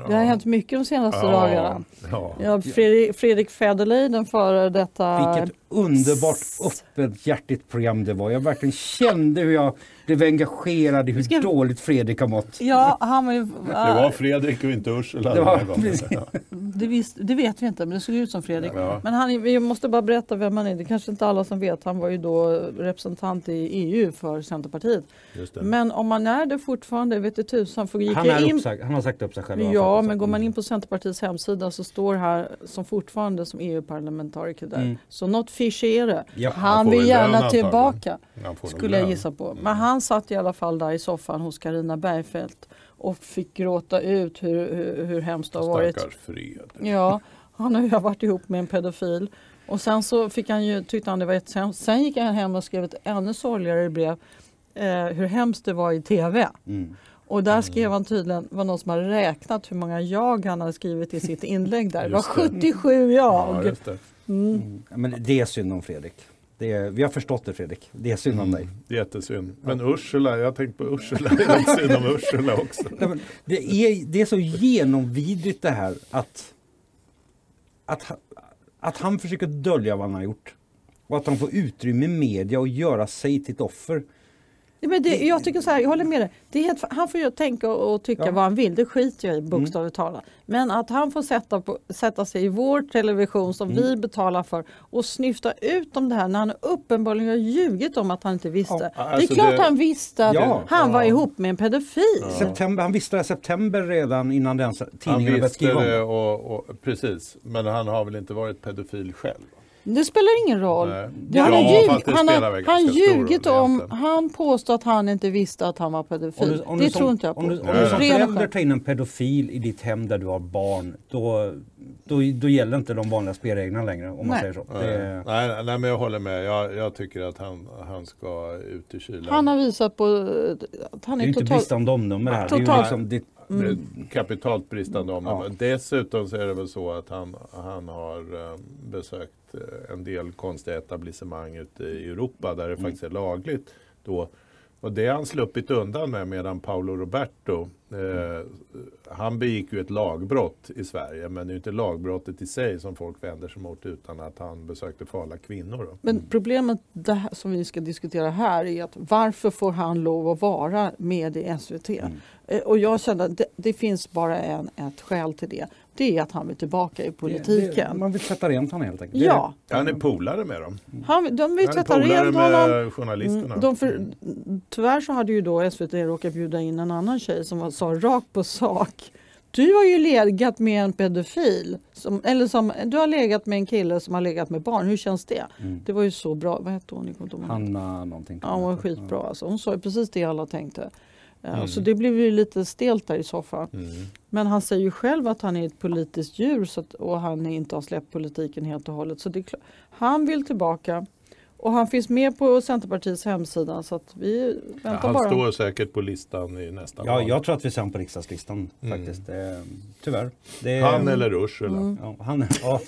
Det har hänt mycket de senaste dagarna. Ja. Ja, Fredrik, Fredrik Federley, den före detta... Vilket underbart öppet hjärtigt program det var. Jag verkligen kände hur jag blev engagerad i hur Ska- dåligt Fredrik har mått. Ja, han var ju... Det var Fredrik och inte Ursula. Det var-. Ja. Det, visst, det vet vi inte, men det såg ut som Fredrik. Ja. Men han, vi måste bara berätta vem han är. Det kanske inte alla som vet. Han var ju då representant i EU för Centerpartiet. Just det. Men om man är det fortfarande, vet du tusan, för gick Han, är in... uppsagt, han har sagt upp sig själv. Ja, men går man in på Centerpartiets hemsida så står här som fortfarande som EU-parlamentariker där. Mm. Så något det. Ja, han han vill gärna tillbaka. Skulle jag gissa på. Men han satt i alla fall där i soffan hos Karina Bergfeldt och fick gråta ut hur, hur, hur hemskt det har varit. Ja, han har ju varit ihop med en pedofil. Och sen så fick han ju, tyckte han det var jättehemskt. Sen gick han hem och skrev ett ännu sorgligare brev. Eh, hur hemskt det var i tv. Mm. Och där skrev han tydligen, var någon som hade räknat hur många jag han hade skrivit i sitt inlägg där. Det var Just det. 77 Ja, jag. just det. Mm. Ja, Men det är synd om Fredrik. Det är, vi har förstått det Fredrik. Det är synd om dig. Jättesynd. Men Ursula, jag tänkte på Ursula. Det är synd om Ursula också. Nej, men det, är, det är så genomvidrigt det här att, att, att han försöker dölja vad han har gjort. Och att han får utrymme i media och göra sig till ett offer. Ja, Men det, jag tycker så här, jag håller med dig. Det är helt, han får ju tänka och tycka Ja. Mm. vad han vill, det skiter jag i bokstavligt talat. Men att han får sätta, på, sätta sig i vår television som Mm. vi betalar för och snyfta ut om det här när han uppenbarligen har ljugit om att han inte visste. Ja, det är alltså klart det- han visste att Ja. han var ihop med en pedofil. September, han visste det i september redan innan den tidningen visste skriva om det det. och, och, precis, men han har väl inte varit pedofil själv? Det spelar ingen roll. Det, han Ja, har, ljug, han har, han ljugit om, egentligen. han påstår att han inte visste att han var pedofil. Om du, om det du tror som, inte jag på. Om du, om du som förälder tar in en pedofil i ditt hem där du har barn, då, då, då gäller inte de vanliga spelreglerna längre om man Nej. säger så. Nej, Det, nej, nej, men jag håller med. Jag, jag tycker att han, han ska ut i kylan. Han har visat på att han det är är ju inte totalt... bristande omdöme det här. Det är Totalt. liksom, det, Är kapitalt bristande om Ja. Dessutom så är det väl så att han, han har eh, besökt eh, en del konstiga etablissemang ute i Europa där det faktiskt är lagligt. Då. Och det har han sluppit undan med medan Paolo Roberto, eh, han begick ju ett lagbrott i Sverige men det är ju inte lagbrottet i sig som folk vänder sig mot utan att han besökte farliga kvinnor. Då. Men problemet det här, som vi ska diskutera här är att varför får han lov att vara med i SVT? Eh, Och jag känner att det, det finns bara en, ett skäl till det. Det är att han vill tillbaka i det, politiken. man vill sätta rent honom helt enkelt. Det- ja, Han är polare med dem. han, de vill Han är tvätta polare rent honom. journalisterna. Mm, de för, tyvärr så hade ju då SVT råkat bjuda in en annan tjej som var, sa rakt på sak. Du har ju legat med en pedofil. Som, eller som, du har legat med en kille som har legat med barn. Hur känns det? Det var ju så bra. Vad hette hon? Hanna någonting. Ja, hon var skitbra. Alltså. Hon sa ju precis det alla tänkte. Mm. Så det blev ju lite stelt där i soffan. Mm. Men han säger ju själv att han är ett politiskt djur så att, och han inte har släppt politiken helt och hållet. Så det han vill tillbaka. Och han finns med på Centerpartiets hemsida så att vi Ja, väntar han bara. står säkert på listan i nästa Ja, val. jag tror att vi ser honom på riksdagslistan faktiskt. Det, tyvärr. Det, Han eller Ursula. Mm. Ja, han, ja,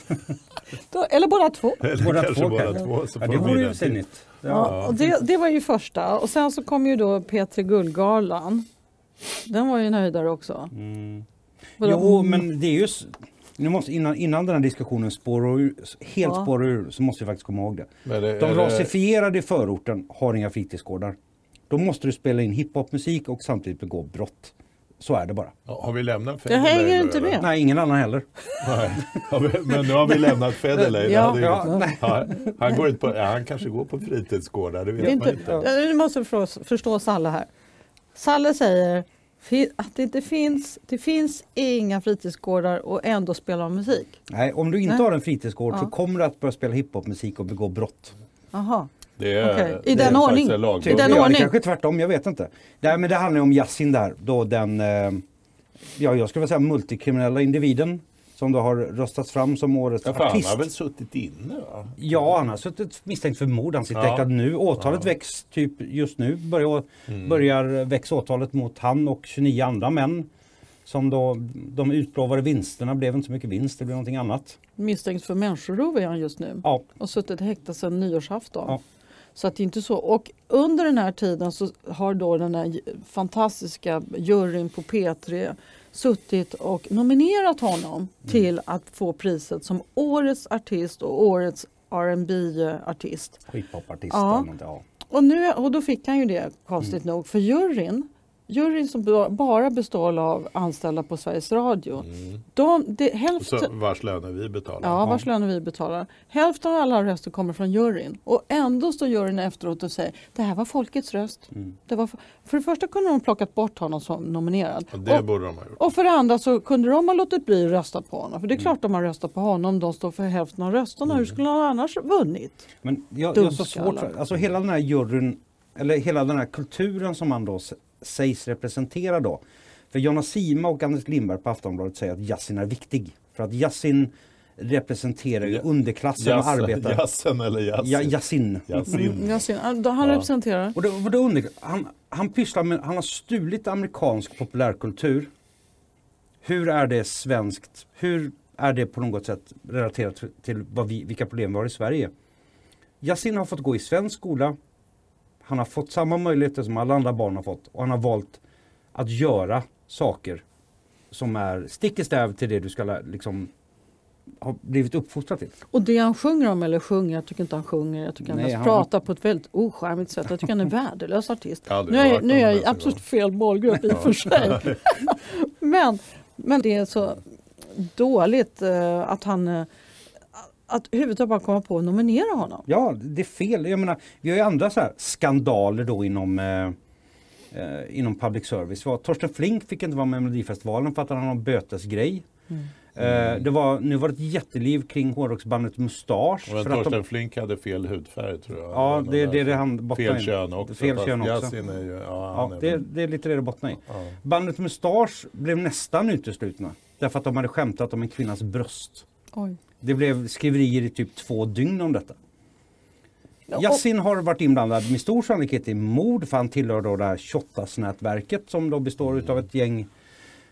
Då, eller båda två. Eller Båda kanske två båda kanske. två. Så ja, det de vore ju sinnigt. Ja. Ja, och det, det var ju första. Och sen så kom ju då P3 Guldgalan. Den var ju nöjdare också. Mm. Jo, men det är ju... Nu måste, innan, innan den här diskussionen spårar ur, helt Ja. spårar ur så måste vi faktiskt komma ihåg det. Det, De rasifierade i förorten har inga fritidsgårdar. Då måste du spela in hiphopmusik och samtidigt begå brott. Så är det bara. Ja, Har vi lämnat Jag Federley hänger nu, inte med. Nej, ingen annan heller. Nej. Men nu har vi lämnat Federley. Ja. Ja. Ja, han, går inte på, han kanske går på fritidsgårdar, det vet Det är man inte, inte. Nu måste förstå, förstå Salle här. Salle säger att det inte finns, det finns inga fritidsgårdar och ändå spelar musik. Nej, om du inte Nej. har en fritidsgård så Ja. kommer du att börja spela hiphopmusik och begå brott. Aha. Det är, Okej, i det är den faktiskt ordning. I den ja, det ordning. kanske är tvärtom, jag vet inte. Nej, men det handlar om Yasin där, då den, eh, ja jag skulle vilja säga multikriminella individen som då har röstats fram som årets Ja, för han artist. har väl suttit inne va? Ja, han har suttit misstänkt för mord. Han sitter Ja. häktad nu. Åtalet väcks typ just nu. Börjar, Mm. börjar väcks åtalet mot han och 29 andra män. Som då, de utlovade vinsterna blev inte så mycket vinst, det blev någonting annat. Misstänkt för människorov är han just nu. Ja, Och suttit häktad sedan nyårsafton. Ja. Så att det är inte så. Och under den här tiden så har då den här fantastiska juryn på P3 suttit och nominerat honom Mm. till att få priset som årets artist och årets rb artist hiphopartist Ja. Och, nu, och då fick han ju det konstigt Mm. nog. För juryn, juryn som ba- bara består av anställda på Sveriges Radio. Mm. De, det, hälften, Så vars löner vi betalar. Ja, vars löner vi betalar. Hälften av alla röster kommer från juryn. Och ändå står juryn efteråt och säger det här var folkets röst. Mm. Det var, för det första kunde de plockat bort honom som nominerad. Och det Och, borde de ha gjort. och för det andra så kunde de ha låtit bli att rösta på honom. För det är klart de har röstat på honom. De står för hälften av rösterna. Hur skulle han annars vunnit? Men jag, jag så svårt för, alltså hela den här juryn, eller hela den här kulturen som man då sägs representera då. För Jonna Sima och Anders Lindberg på Aftonbladet säger att Yasin är viktig. För att Yasin representerar ju underklassen och Jassen, arbetar. jassen eller jassen? Ja, Yasin. Yasin. Mm, ser, han representerar. Och det, och det under, han, han pysslar med, han har stulit amerikansk populärkultur. Hur är det svenskt? Hur är det på något sätt relaterat till- till vad vi, vilka problem vi har i Sverige? Yasin har fått gå i svensk skola. Han har fått samma möjligheter som alla andra barn har fått och han har valt att göra saker som är stick i stäv till det du ska liksom har blivit uppfostrad till. Och det han sjunger om, eller sjunger, jag tycker inte han sjunger, jag tycker han Nej, mest han- pratar på ett väldigt ocharmigt sätt. Jag tycker han är värdelös artist. Jag Nu är, jag- nu är jag i absolut fel målgrupp i och för sig. men, men det är så dåligt eh, att han eh, att överhuvudtaget bara komma på att nominera honom. Ja, det är fel. Jag menar, vi har ju andra så här skandaler då inom eh, eh, inom public service. Var, Torsten Flink fick inte vara med i Melodifestivalen för att han har en bötesgrej. Eh, det var, nu var det ett jätteliv kring hårdrocksbandet Mustasch. Men för att de- Torsten Flink hade fel hudfärg tror jag. Ja, det är det, det han bottnar Fel kön också. Fel kön också. Är ju, ja, Ja, är det, väl- det är lite det det bottnar i. ja. Bandet Mustasch blev nästan uteslutna. Därför att de hade skämtat om en kvinnas bröst. Oj. Det blev skriverier i typ två dygn om detta. Ja, och- Yasin har varit inblandad med stor sannolikhet i mord för han tillhör då det här Shottaz-nätverket som då består Mm. utav ett gäng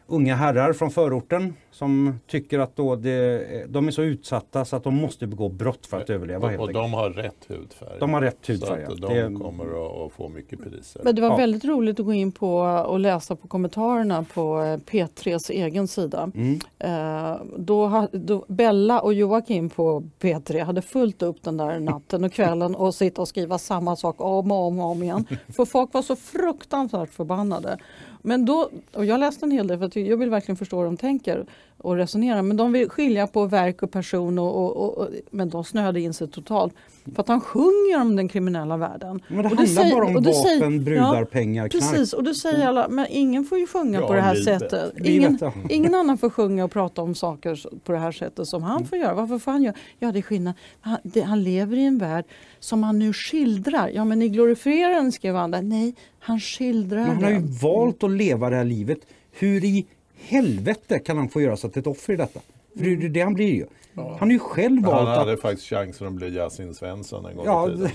unga herrar från förorten som tycker att då det, de är så utsatta så att de måste begå brott för att överleva. helt Och, de har rätt hudfärg. De har rätt Så hudfärg. att ja. de Det- kommer att, att få mycket priser. Men det var Ja. väldigt roligt att gå in på och läsa på kommentarerna på eh, P3s egen sida. Mm. Eh, då, då Bella och Joakim på P3 hade fullt upp den där natten och kvällen och sitta och skriva samma sak om och om och om igen. För folk var så fruktansvärt förbannade. Men då, och jag läste en hel del för att jag vill verkligen förstå hur de tänker och resonerar. Men de vill skilja på verk och person och, och, och, men de snöade in sig totalt. För att han sjunger om den kriminella världen. Men det Och handlar säger- bara om vapen, säger- brudar, ja, pengar, knark. Precis, och då säger alla, men ingen får ju sjunga Ja, på det här livet. sättet. Ingen, ingen annan får sjunga och prata om saker på det här sättet som han får göra. Varför får han göra? Ja, det är skillnad. Han, det, han lever i en värld som han nu skildrar. Ja, men ni glorifierar den, skrev andra. Nej, han skildrar Men han har ju den. valt att leva det här livet. Hur i helvete kan han få göra sig till ett offer i detta? För det är ju det han blir ju. Han har ju själv han valt hade att... faktiskt chansen att bli Yasin Svensson en gång Ja, i tiden.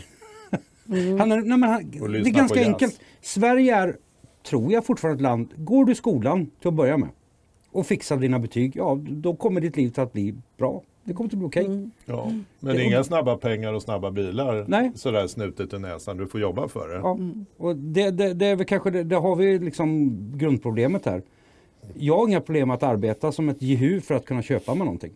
han är, nej, men han, det är ganska enkelt. Sverige är, tror jag, fortfarande ett land. Går du skolan till att börja med och fixar dina betyg, ja då kommer ditt liv till att bli bra. Det kommer att bli okej. Mm. Ja. Men Det- inga snabba pengar och snabba bilar Nej. sådär snutet i näsan. Du får jobba för det. Ja. Och det, det, det är väl kanske det, det har vi liksom grundproblemet här. Jag har inga problem att arbeta som ett jehu för att kunna köpa mig någonting.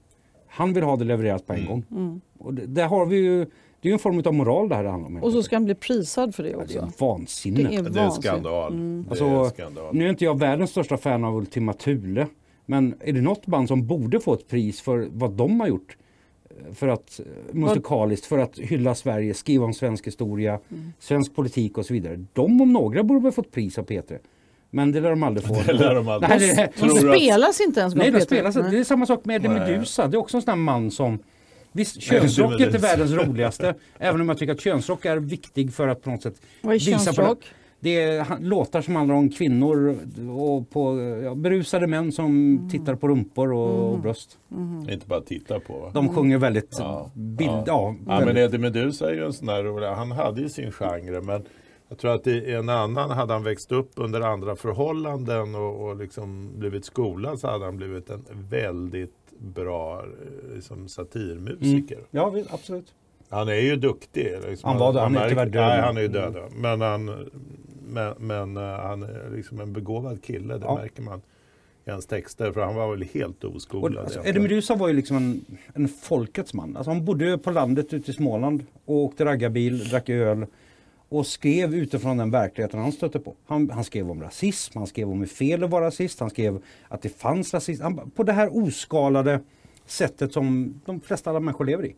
Han vill ha det levererat på en gång. Och det, där har vi ju, det är ju en form av moral det här det handlar om. Och så ska han bli prisad för det Ja, det är också. vansinne. Det är Det är vansinnigt. skandal. Det Alltså, är skandal. Nu är inte jag världens största fan av Ultima Thule. Men är det något band som borde få ett pris för vad de har gjort eh, för att eh, musikaliskt, för att hylla Sverige, skriva om svensk historia, svensk politik och så vidare. De om några borde väl fått pris av P3. Men det lär de aldrig få. Det lär de aldrig. Nej, det, De Tror du att- spelas inte ens nej, Peter. spelas inte. Det är samma sak med Eddie. Medusa. Det är också en sån där man som Visst, könsrock är inte världens roligaste. även om jag tycker att könsrock är viktig för att på något sätt Vad är visa på det. könsrock? Det är låtar som handlar om kvinnor och på ja, berusade män som Mm. tittar på rumpor och, och bröst. Inte bara titta på. Va? De sjunger väldigt Ja, bild... ja. Ja, Ja, men. Eddie Meduza är ju en sån där rolig. Han hade ju sin genre men jag tror att i en annan hade han växt upp under andra förhållanden och, och liksom blivit skolad så hade han blivit en väldigt bra eh, liksom, satirmusiker. ja vi- absolut. Han är ju duktig. Liksom. Han var det, han är märker- tyvärr död Nej, han är ju död. ja. Men han, men, men eh, han är liksom en begåvad kille, det Ja. märker man i hans texter. För han var väl helt oskolad. alltså, Meduza var ju liksom en, en folkets man. Alltså, han bodde på landet ute i Småland och åkte raggarbil, drack öl och skrev utifrån den verkligheten han stötte på. Han, han skrev om rasism, han skrev om hur fel att vara rasist, han skrev att det fanns rasism. Han, på det här oskalade sättet som de flesta alla människor lever i.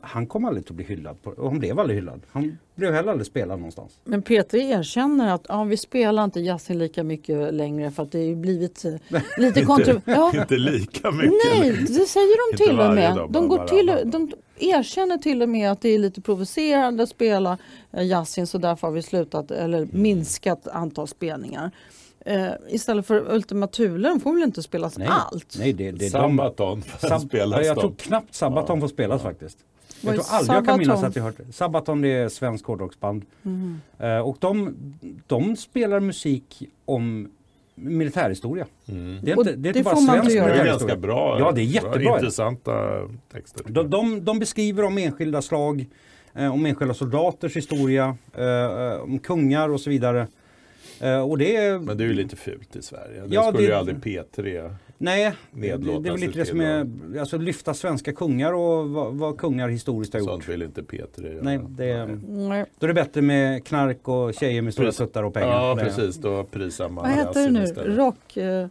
Han kom aldrig att bli hyllad på, och han blev aldrig hyllad. Han blev heller aldrig spelad någonstans. Men Peter erkänner att ja, vi spelar inte jazzin lika mycket längre för att det har blivit lite kontro... Ja, Inte lika mycket. nej, det säger de till och med. dag, De, bara går till, de erkänner till och med att det är lite provocerande att spela eh, jazzin så därför har vi slutat eller minskat antal spelningar. Eh, istället för Ultima Thule, får väl inte spelas Nej, allt? nej det, det är de, Sabaton Sab- spelas ja, jag tror knappt Sabaton får spelas faktiskt. Jag tror aldrig jag kan minnas Sabaton? att jag hört det. Sabaton det är svensk hårdrocksband. Mhm. Eh, och de, de spelar musik om militärhistoria. Mm. Det är inte, det är det inte bara får man inte svensk. Det är ganska bra. Ja, det är jättebra. Intressanta texter. De, de, de beskriver om enskilda slag, eh, om enskilda soldaters historia, eh, eh, om kungar och så vidare. Eh, och det är... Men det är ju lite fult i Sverige. Det Ja, skulle det- ju aldrig P3 Nej, det, det är väl lite det som är, alltså lyfta svenska kungar och vad, vad kungar historiskt har gjort. Sånt vill inte Peter göra. Nej, det Nej. då är det bättre med knark och tjejer med stora Precis. tuttar och pengar. Ja, precis. Då prisar man Vad heter det nu? istället. Rock? Eh,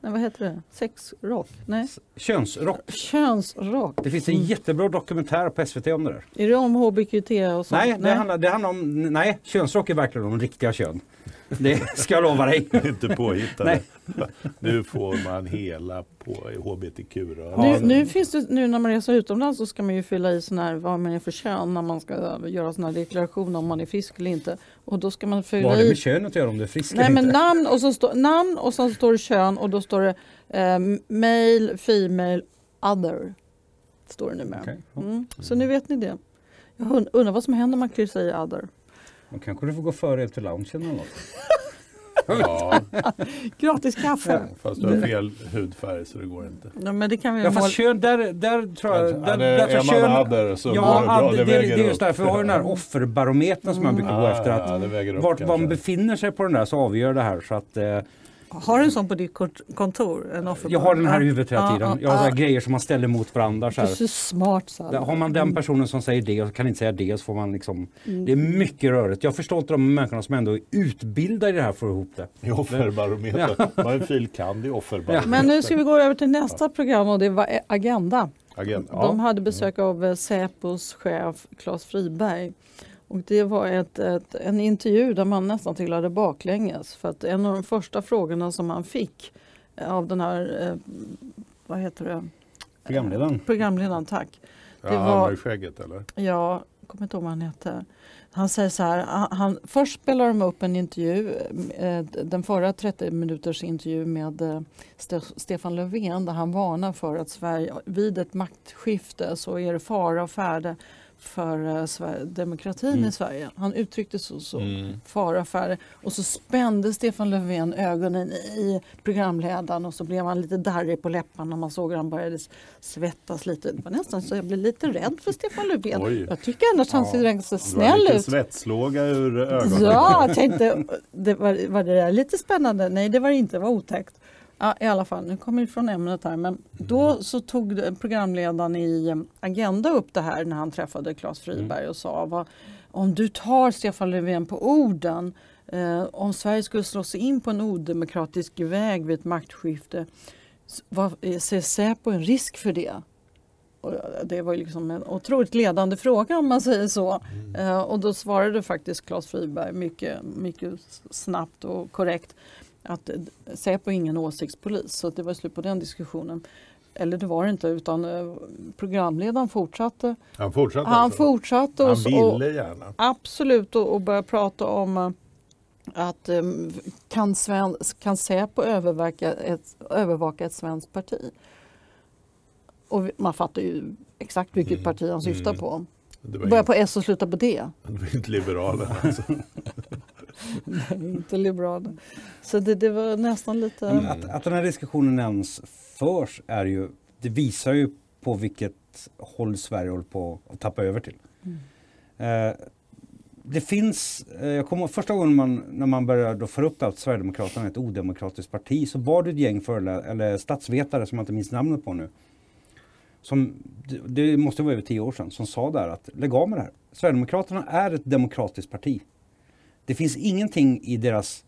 nej, vad heter det? Sexrock? Nej, Könsrock. könsrock. Det finns en jättebra dokumentär på SVT om det där. Är det om HBQT och sånt? Nej, det handlar, det handlar om, nej, könsrock är verkligen om riktiga kön. Det ska jag lova dig. inte påhittade. Nej. Nu får man hela på hbtq-rörelsen. Nu, nu finns det, nu när man reser utomlands så ska man ju fylla i sån här, vad man är för kön när man ska göra sån här deklaration om man är frisk eller inte. Och då ska man Vad fylla har det i med könet att göra om du är frisk Nej eller men inte? namn och, så stå, namn och sen står det kön och då står det eh, male, female, other. Står det numera. Okej, ja. Mm. Så nu vet ni det. Jag und- undrar vad som händer om man kryssar i other. Då kanske du får gå före till loungen eller något. Ja, Gratis kaffe. fast du har fel hudfärg så det går inte. Ja, men det kan vi Ja fast kön, där, där tror jag... Där, är där, det, tror jag är man kön, adder så går det Ja, bra. det, det, väger är just därför vi har den här offerbarometern som man brukar gå Ah, efter. ja, Att det upp vart man befinner sig på den där så avgör det här. Så att, eh, Har du en sån på ditt kont- kontor? En offerbar? jag har den här i Ja. huvudet hela Ja, tiden. ja, Jag har så här ja. grejer som man ställer mot varandra. Så här. så smart. Där Har man den personen som säger det och kan inte säga det så får man liksom Mm. Det är mycket rörigt. Jag förstår inte de människorna som ändå är utbildade i det här för att få ihop det. I offerbarometer. Man är en fil. kand i offerbarometer. Men nu ska vi gå över till nästa program och det var Agenda. Agent. De Ja. hade besök av eh, Säpos chef Claes Friberg. Och det var ett, ett, en intervju där man nästan trillade baklänges. För att en av de första frågorna som han fick eh, av den här, eh, vad heter det? Programledaren. Programledaren, tack. Ja, det han var- i skägget eller? Jag kommer inte ihåg vad han hette. Han säger så här, han, han, först spelar de upp en intervju, eh, den förra 30 minuters intervju med eh, Ste- Stefan Löfven där han varnar för att Sverige vid ett maktskifte så är det fara och färde för eh, Sver- demokratin Mm. i Sverige. Han uttryckte så, så Mm. fara och färde och så spände Stefan Löfven ögonen i programledaren och så blev han lite darrig på läpparna. Man såg hur han började svettas lite. Det var nästan så jag blev lite rädd för Stefan Löfven. Oj. Jag tycker annars han Ja. ser ganska snäll ut. svettslåga ur ögonen. Ja, jag tänkte, det var, var det där lite spännande? Nej, det var det inte, det var otäckt. Ja, I alla fall, nu kommer vi från ämnet här. Men då så tog programledaren i eh, Agenda upp det här när han träffade Claes Friberg och sa vad, om du tar Stefan Löfven på orden eh, om Sverige skulle slå sig in på en odemokratisk väg vid ett maktskifte vad, eh, ser Säpo en risk för det? Och det var liksom en otroligt ledande fråga om man säger så. Eh, och då svarade faktiskt Claes Friberg mycket, mycket snabbt och korrekt att Säpo är ingen åsiktspolis. Så det var slut på den diskussionen. Eller det var det inte utan eh, programledaren fortsatte. Han fortsatte Han alltså? fortsatte Han och, och, ville gärna. absolut och, och började prata om eh, att eh, kan, sven, kan Säpo övervaka ett, övervaka ett svenskt parti? Och man fattar ju exakt vilket Mm. parti han syftar Mm. på. Börja på S och sluta på D. det var inte Liberalerna. Alltså. Nej, inte Liberaler. Så det, det var nästan lite... Mm. Att, att den här diskussionen ens förs är ju, det visar ju på vilket håll Sverige håller på att tappa över till. Eh, det finns, eh, jag kommer första gången man, när man började föra upp att Sverigedemokraterna är ett odemokratiskt parti så var det ett gäng förlä- eller statsvetare som jag inte minns namnet på nu. Som, det, det måste vara över tio år sedan, som sa där att lägg av med det här. Sverigedemokraterna är ett demokratiskt parti. Det finns ingenting i deras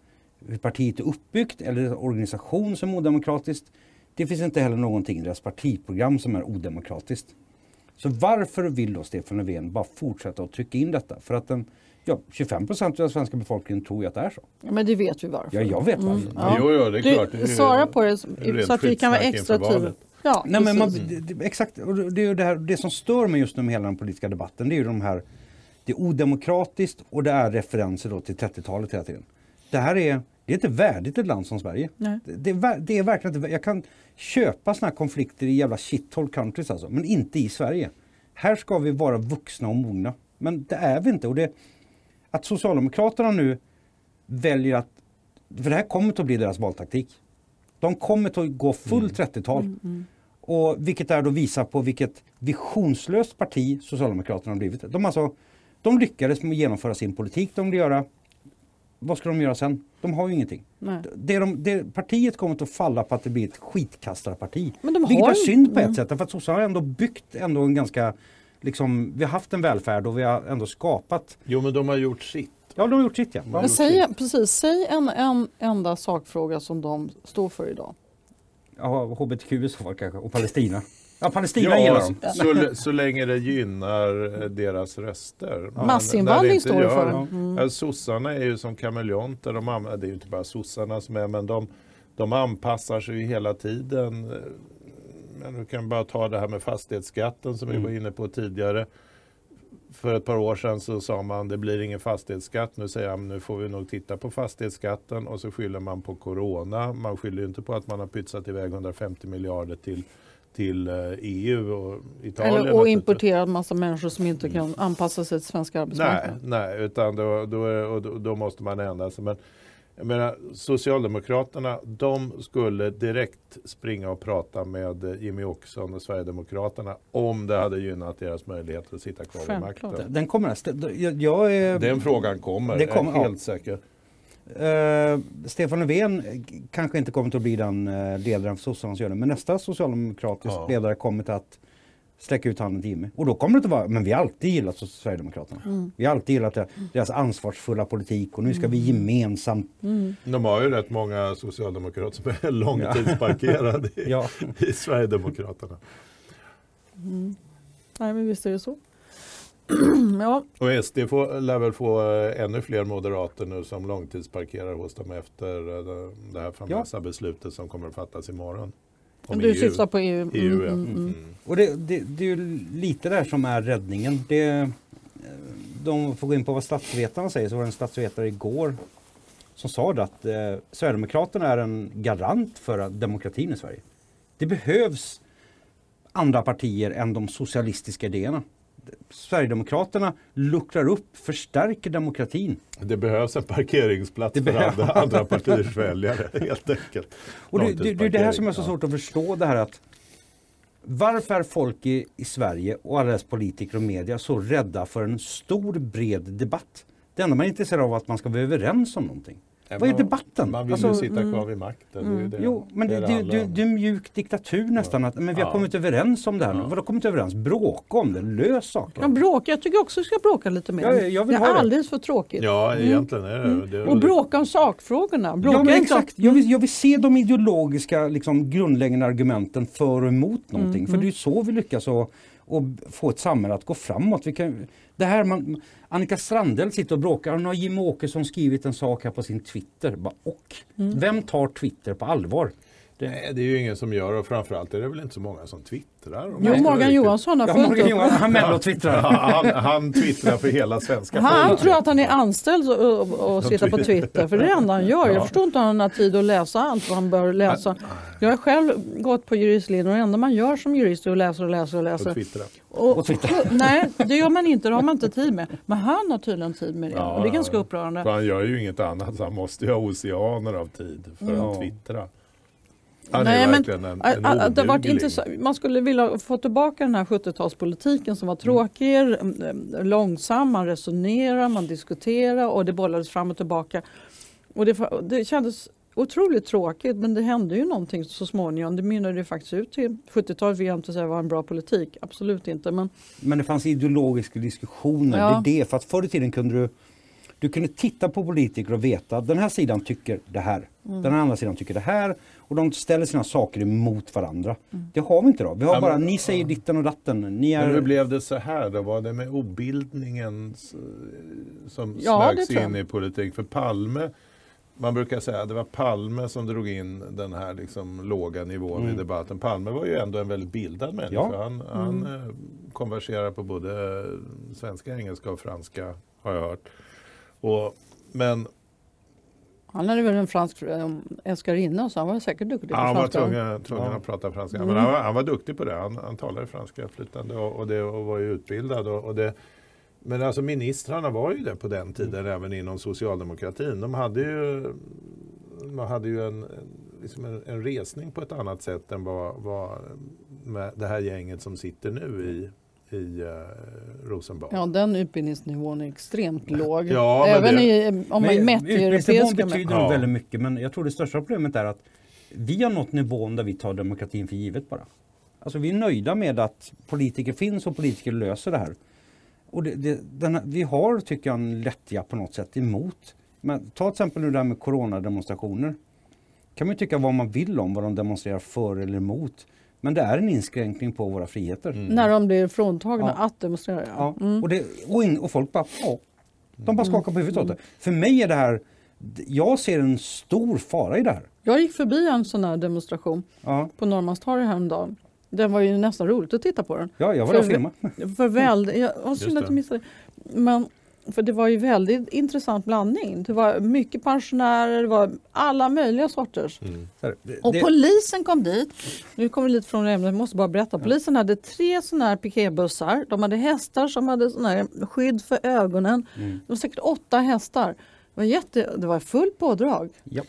hur partiet är uppbyggt eller organisation som är odemokratiskt. Det finns inte heller någonting i deras partiprogram som är odemokratiskt. Så varför vill då Stefan Löfven bara fortsätta att trycka in detta? För att den, ja, 25 procent av den svenska befolkningen tror ju att det är så. Ja, men det vet vi varför. Ja, jag vet varför. Mm, ja. Jo, jo, det är klart. Det Du, är svara på det så att vi kan vara extra tydliga. Ja, Nej, men man, det, det, exakt, det, är ju det, här, det som stör mig just nu med hela den politiska debatten det är ju de här Det är odemokratiskt och det är referenser då till 30-talet hela tiden. Det här är, det är inte värdigt ett land som Sverige. Det, det, är, det är verkligen inte, jag kan köpa såna här konflikter i jävla shithole countries alltså, men inte i Sverige. Här ska vi vara vuxna och mogna. Men det är vi inte. Och det, att Socialdemokraterna nu väljer att, för det här kommer att bli deras valtaktik. De kommer att gå full 30-tal. Och vilket är då visar på vilket visionslöst parti Socialdemokraterna har blivit. De, alltså, de lyckades med att genomföra sin politik. De ville göra vad ska de göra sen? De har ju ingenting. Det de, det, partiet kommer att falla på att det blir ett skitkastarparti. Men de Vilket har är ju- synd på ett mm. sätt, därför att sossarna har ändå byggt ändå en ganska Liksom, vi har haft en välfärd och vi har ändå skapat. Jo, men de har gjort sitt. Ja, de har gjort sitt ja. Men. Men säg, precis, säg en, en enda sakfråga som de står för idag. ja HBTQ i så fall kanske, och Palestina. Ja, Palestina gillar Ja, de. så, så länge det gynnar eh, deras röster. Massinvandring står det för. Mm. Ja, sossarna är ju som kameleonter. De det är ju inte bara sossarna som är, men de, de anpassar sig ju hela tiden. Men du kan bara ta det här med fastighetsskatten som vi Mm. var inne på tidigare. För ett par år sedan så sa man det blir ingen fastighetsskatt. Nu säger man nu får vi nog titta på fastighetsskatten och så skyller man på corona. Man skyller ju inte på att man har pytsat iväg 150 miljarder till, till eh, EU och Italien. Eller, och en massa människor som inte kan anpassa sig till svenska Nej, arbetsmarknaden. nej utan då, då, är- och då, då måste man ändra sig. Men jag menar, Socialdemokraterna de skulle direkt springa och prata med Jimmy Åkesson och Sverigedemokraterna om det hade gynnat deras möjligheter att sitta kvar vid makten. Den kommer. Jag, jag är... Den frågan kommer, Det kommer, jag är ja. helt säker. Eh, Stefan Löfven eh, kanske inte kommer att bli den uh, ledaren för sossarna som gör det. Men nästa socialdemokratisk Ja. ledare kommer att sträcka ut handen till Jimmy. Och då kommer det inte vara, men vi har alltid gillat Sverigedemokraterna. Mm. Vi har alltid gillat det, deras ansvarsfulla politik och nu ska vi gemensamt. Mm. De har ju rätt många socialdemokrater som är långtidsparkerade i, Ja. i Sverigedemokraterna. Nej, men visst är det så. ja, Och SD får, lär väl få eh, ännu fler moderater nu som långtidsparkerar hos dem efter eh, det- här famösa beslutet som kommer att fattas imorgon. Om du EU. syftar på EU. EU Mm, ja. mm, mm. Mm. Och det, det, det är ju lite där som är räddningen. Det, eh, de får gå in på vad statsvetarna säger. Så var det en statsvetare igår som sa det att eh, Sverigedemokraterna är en garant för demokratin i Sverige. Det behövs andra partier än de socialistiska idéerna. Sverigedemokraterna luckrar upp, förstärker demokratin. Det behövs en parkeringsplats Det för andra, andra partiers väljare helt enkelt. Och det, det, det är det här som är så svårt att förstå det här att varför är folk i, i Sverige och alla dess politiker och media så rädda för en stor bred debatt? Det enda man är intresserad av är att man ska vara överens om någonting. Ja. Vad är debatten? Man vill Alltså, ju sitta mm. kvar vid makten. Det är ju det, Jo, men det, det, det, det, det är mjuk diktatur nästan. Att, men vi har Ja. kommit överens om det här nu. Ja. Vadå kommit överens? Bråka om det, lös saker. Ja, bråka. Jag tycker också vi ska bråka lite mer. Ja, jag vill det ha är det. alldeles för tråkigt. Ja, egentligen är det det. är Och bråka om sakfrågorna. Bråka Ja men exakt, jag vill, jag vill se de ideologiska liksom, grundläggande argumenten för och emot någonting. Mm, För det är ju så vi lyckas att, att få ett samhälle att gå framåt. Vi kan, det här man, Annika Strandell sitter och bråkar. Nu har Jimmie Åkesson skrivit en sak här på sin Twitter. Bara, och? Mm. Vem tar Twitter på allvar? Nej, det är ju ingen som gör och framförallt är det väl inte så många som twittrar. Jo, Morgan riktigt- Johansson har Ja, fullt Morgan upp. Johansson, han mellotwittrar. Han, han twittrar för hela svenska Han folket. tror att han är anställd och, och, och sitter på Twitter. För det är det enda han gör. Jag Ja. förstår inte om han har tid att läsa allt vad han bör läsa. Jag har själv gått på juristlinjen och det enda man gör som jurist är att läsa och läsa och Och läsa. twittra. Och, Och Twitter. nej, det gör man inte. Det har man inte tid med. Men han har tydligen tid med det. Ja, och det är ganska upprörande. För han gör ju inget annat så han måste ju ha oceaner av tid för Ja. att twittra. Han Nej, men- en, en det varit intressant. Man skulle vilja få tillbaka den här 70-talspolitiken som var tråkig, mm, mm, långsam, man resonerar, man diskuterar och det bollades fram och tillbaka. Och det, det kändes otroligt tråkigt men det hände ju någonting så småningom. Det mynnade ju faktiskt ut till 70-talet vill jag inte säga var en bra politik, absolut inte. Men Men det fanns ideologiska diskussioner. Ja. Det är det. För att förr i tiden kunde du du kunde titta på politiker och veta att den här sidan tycker det här. Mm. Den andra sidan tycker det här. Och de ställer sina saker emot varandra. Det har vi inte då. Vi har Ja, bara, men- ni säger ditten och datten. Ni Men hur är... blev det så här då? Var det med obildningen som Ja, smögs in i politik? För Palme, man brukar säga att det var Palme som drog in den här liksom låga nivån Mm. i debatten. Palme var ju ändå en väldigt bildad människa. Ja. Han, han eh, konverserar på både svenska, engelska och franska har jag hört. Och, men han hade väl en fransk älskarinna så han var säkert duktig på Ja, han var franska. tvungen, tvungen Ja. att prata franska. Mm. Men han var, han var duktig på det. Han, han talade franska flytande och, och, det, och var ju utbildad. Och, och det, men alltså ministrarna var ju det på den tiden även inom socialdemokratin. De hade ju, de hade ju en, en- liksom en, en resning på ett annat sätt än vad, vad med det här gänget som sitter nu i, i eh, Rosenbad. Ja, den utbildningsnivån är extremt låg. Ja, men Även det- i, om man mätt i europeiska betyder Ja. väldigt mycket men jag tror det största problemet är att vi har nått nivån där vi tar demokratin för givet bara. Alltså vi är nöjda med att politiker finns och politiker löser det här. Och det, det, den, vi har, tycker jag, en lättja på något sätt emot. Men ta till exempel nu det här med coronademonstrationer. kan man tycka vad man vill om vad de demonstrerar för eller emot. Men det är en inskränkning på våra friheter. När de blir fråntagna Ja. att demonstrera. Ja. Ja, och, det, och, in, och folk bara, ja. De bara skakar på huvudet åt det. För mig är det här, jag ser en stor fara i det här. Jag gick förbi en sån här demonstration Ja, på Norrmalmstorg häromdagen. Den var ju nästan roligt att titta på den. ja jag var där och filmade. För jag synd att jag missade. Men för det var ju väldigt intressant blandning. Det var mycket pensionärer, det var alla möjliga sorters. Mm. Och det- polisen kom dit. Nu kommer vi lite från ämnet, jag måste bara berätta. Polisen hade tre sådana här piketbussar. De hade hästar som hade såna här skydd för ögonen. Mm. Det var säkert åtta hästar. Det var, jätte, det var fullt pådrag. Ja.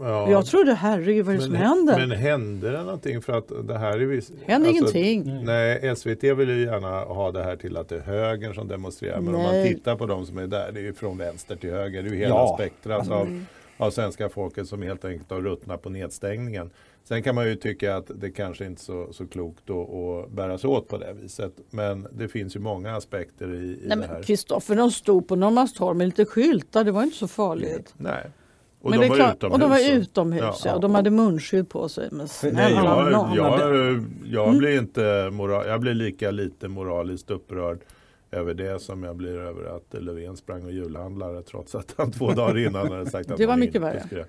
Ja. Jag trodde, herregud vad är det som händer? Men hände det någonting? För att det här är vis... alltså, Hände ingenting. Nej, SVT vill ju gärna ha det här till att det är högern som demonstrerar. Men om man Nej. tittar på de som är där, det är ju från vänster till höger. Det är ju hela Ja. spektrat av, av svenska folket som helt enkelt har ruttnat på nedstängningen. Sen kan man ju tycka att det kanske inte är så, så klokt att, att bära sig åt på det viset. Men det finns ju många aspekter i, i Nej det här. men Kristoffer, de stod på Norrmalmstorg med lite skyltar. Det var inte så farligt. Nej. Och men de var klart- utomhus. Och de var utomhus, ja. Ja. De hade munskydd på sig. Men Nej, jag, nån. jag, Mm. jag, blir inte moral, jag blir lika lite moraliskt upprörd över det som jag blir över att Löfven sprang och julhandlade trots att han två dagar innan hade sagt att Det var mycket inte värre. skulle-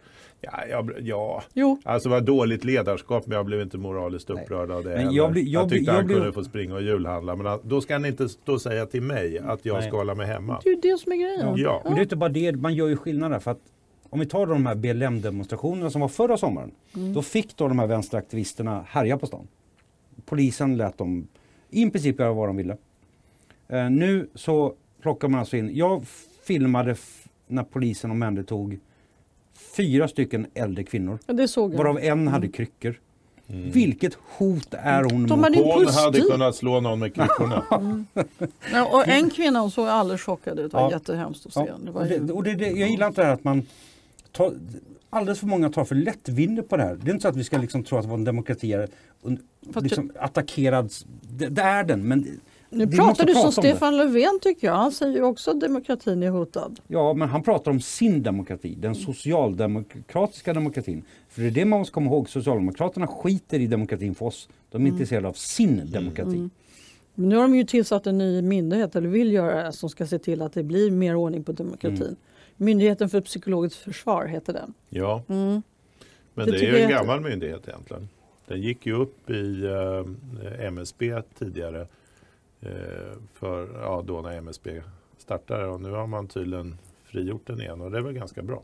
Ja, jag, ja, Jo, alltså det var dåligt ledarskap men jag blev inte moraliskt upprörd av det Men heller. jag blir- jag jag tyckte jag han blir- kunde få springa och julhandla men då ska han inte stå och säga till mig att jag Nej. ska hålla mig hemma. det är ju det som är grejen. Ja. Men det är inte bara det, man gör ju skillnad där. För att om vi tar de här BLM-demonstrationerna som var förra sommaren. Mm. Då fick då de här vänsteraktivisterna härja på stan. Polisen lät dem i princip göra vad de ville. Eh, nu så plockar man alltså in, jag filmade när polisen omhändertog fyra stycken äldre kvinnor. Ja, Det såg jag. Varav en hade kryckor. Vilket hot är hon De mot Hon hade kunnat slå någon med kryckorna. Ja, och en kvinna hon såg alldeles chockad ut. Det var Ja. jättehemskt att se. Ja, Det var och ju... det, och det, det, jag gillar inte det här att man tar, alldeles för många tar för lättvindigt på det här. Det är inte så att vi ska liksom tro att vår demokrati är liksom attackerad. Det, det är den men Nu pratar du som prata om det. Stefan Löfven tycker jag. Han säger ju också att demokratin är hotad. Ja, men han pratar om sin demokrati, den socialdemokratiska demokratin. För det är det man måste komma ihåg, Socialdemokraterna skiter i demokratin för oss. De är intresserade av sin demokrati. Men nu har de ju tillsatt en ny myndighet, eller vill göra det, som ska se till att det blir mer ordning på demokratin. Mm. Myndigheten för psykologiskt försvar heter den. Ja, Mm. men Det det, är ju en jag- gammal myndighet egentligen. Den gick ju upp i eh, MSB tidigare. Eh, för, ja, då när MSB startade och nu har man tydligen frigjort den igen och det är väl ganska bra.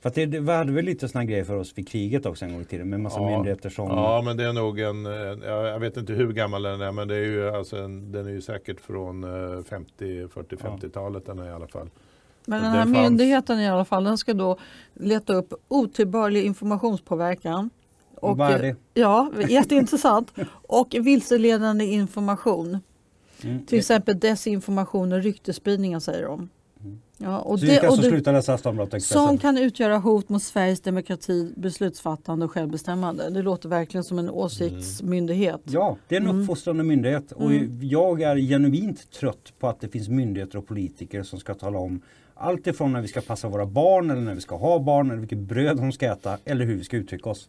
För att det, det var- hade väl lite såna grejer för oss vid kriget också en gång i tiden med massa Ja. myndigheter som... Ja, men det är nog en, ja, jag vet inte hur gammal den är, men det är ju, alltså en, den är ju säkert från eh, 50, 40, Ja. 50-talet den är i alla fall. Men den det här fanns- myndigheten i alla fall, den ska då leta upp otillbörlig informationspåverkan. Och, Vad är det? Ja, jätteintressant. och vilseledande information. Mm. Till exempel desinformation och ryktesspridningar säger de. Ja, och Så vi ska och alltså det- sluta läsa Aftonbladet som kan utgöra hot mot Sveriges demokrati, beslutsfattande och självbestämmande. Det låter verkligen som en åsiktsmyndighet. Ja, det är en Mm. uppfostrande myndighet och jag är genuint trött på att det finns myndigheter och politiker som ska tala om allt ifrån när vi ska passa våra barn eller när vi ska ha barn eller vilket bröd de ska äta eller hur vi ska uttrycka oss.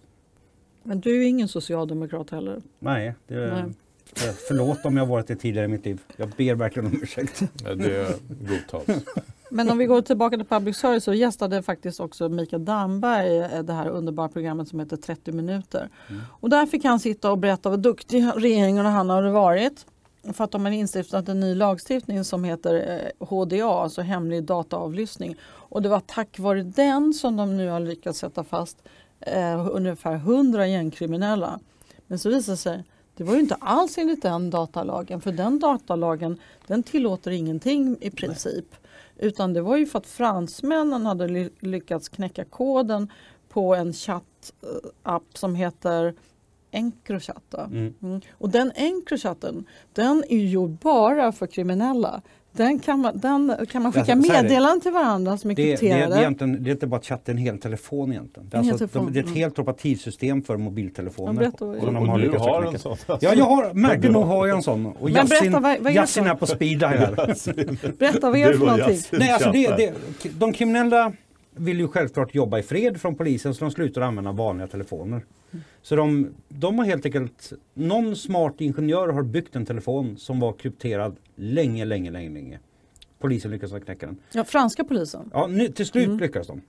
Men du är ju ingen socialdemokrat heller. Nej, det, Nej. förlåt om jag varit det tidigare i mitt liv. Jag ber verkligen om ursäkt. Det godtas. Men om vi går tillbaka till public service så gästade faktiskt också Mikael Damberg eh, det här underbara programmet som heter 30 minuter. Och där fick han sitta och berätta vad duktig regeringen och han har varit. För att de har instiftat en ny lagstiftning som heter eh, HDA, alltså hemlig dataavlyssning. Och det var tack vare den som de nu har lyckats sätta fast eh, ungefär 100 gängkriminella. Men så visade det sig det var ju inte alls enligt den datalagen, för den datalagen den tillåter ingenting i princip. Utan det var ju för att fransmännen hade lyckats knäcka koden på en chattapp som heter Encrochat. Mm. Mm. Och den Encrochatten, den är ju gjord bara för kriminella. Den kan man, den kan man skicka Alltså, här det. meddelanden till varandra som är Det, det, det, krypterade. är egentligen, det är inte bara att chatta, det är en hel telefon egentligen. Det är, alltså, telefon, de, det är ett mm. helt operativsystem för mobiltelefoner. det är. som de och har du lyckats har en sån? Ja, jag har, märkligt nog har jag en sån. Och Men Yasin, berätta, vad- vad det är på speed dial. Berätta, vad är det Du för och någonting? Nej, alltså det, det, de kriminella vill ju självklart jobba i fred från polisen så de slutar använda vanliga telefoner. Så de, de har helt enkelt, någon smart ingenjör har byggt en telefon som var krypterad länge, länge, länge, länge. Polisen lyckades knäcka den. Ja, franska polisen. Ja, nu, till slut Mm. lyckades de.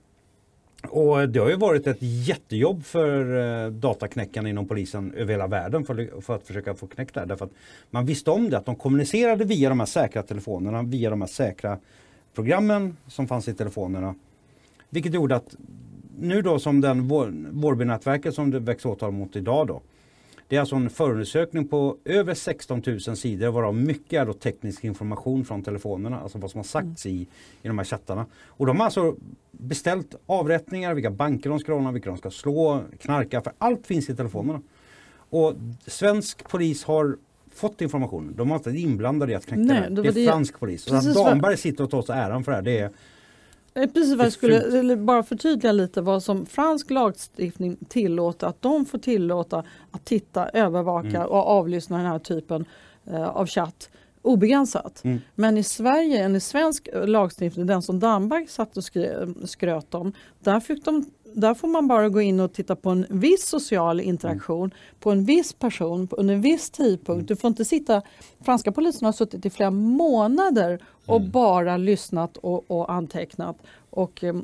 Och det har ju varit ett jättejobb för eh, dataknäckarna inom polisen över hela världen för, för att försöka få knäckt det här. Därför att man visste om det, att de kommunicerade via de här säkra telefonerna, via de här säkra programmen som fanns i telefonerna. Vilket gjorde att nu då som den Vår- Vårbynätverket som det väcks åtal mot idag då. Det är alltså en förundersökning på över 16 000 sidor varav mycket är då teknisk information från telefonerna, alltså vad som har sagts i, i de här chattarna. Och de har alltså beställt avrättningar, vilka banker de ska råna, vilka de ska slå, knarka, för allt finns i telefonerna. Och svensk polis har fått information. De har inte inblandade i att knäcka Nej, det. det är det- fransk polis. Så att Damberg sitter och tar sig äran för det här. Det är, Det är Precis vad jag skulle bara förtydliga lite vad som fransk lagstiftning tillåter. Att de får tillåta att titta, övervaka Mm. och avlyssna den här typen eh, av chatt obegränsat. Mm. Men i Sverige, enligt svensk eh, lagstiftning, den som Damberg satt och skröt om, där, fick de, där får man bara gå in och titta på en viss social interaktion på en viss person under en viss tidpunkt. Du får inte sitta, franska polisen har suttit i flera månader och bara lyssnat och, och antecknat och, eh,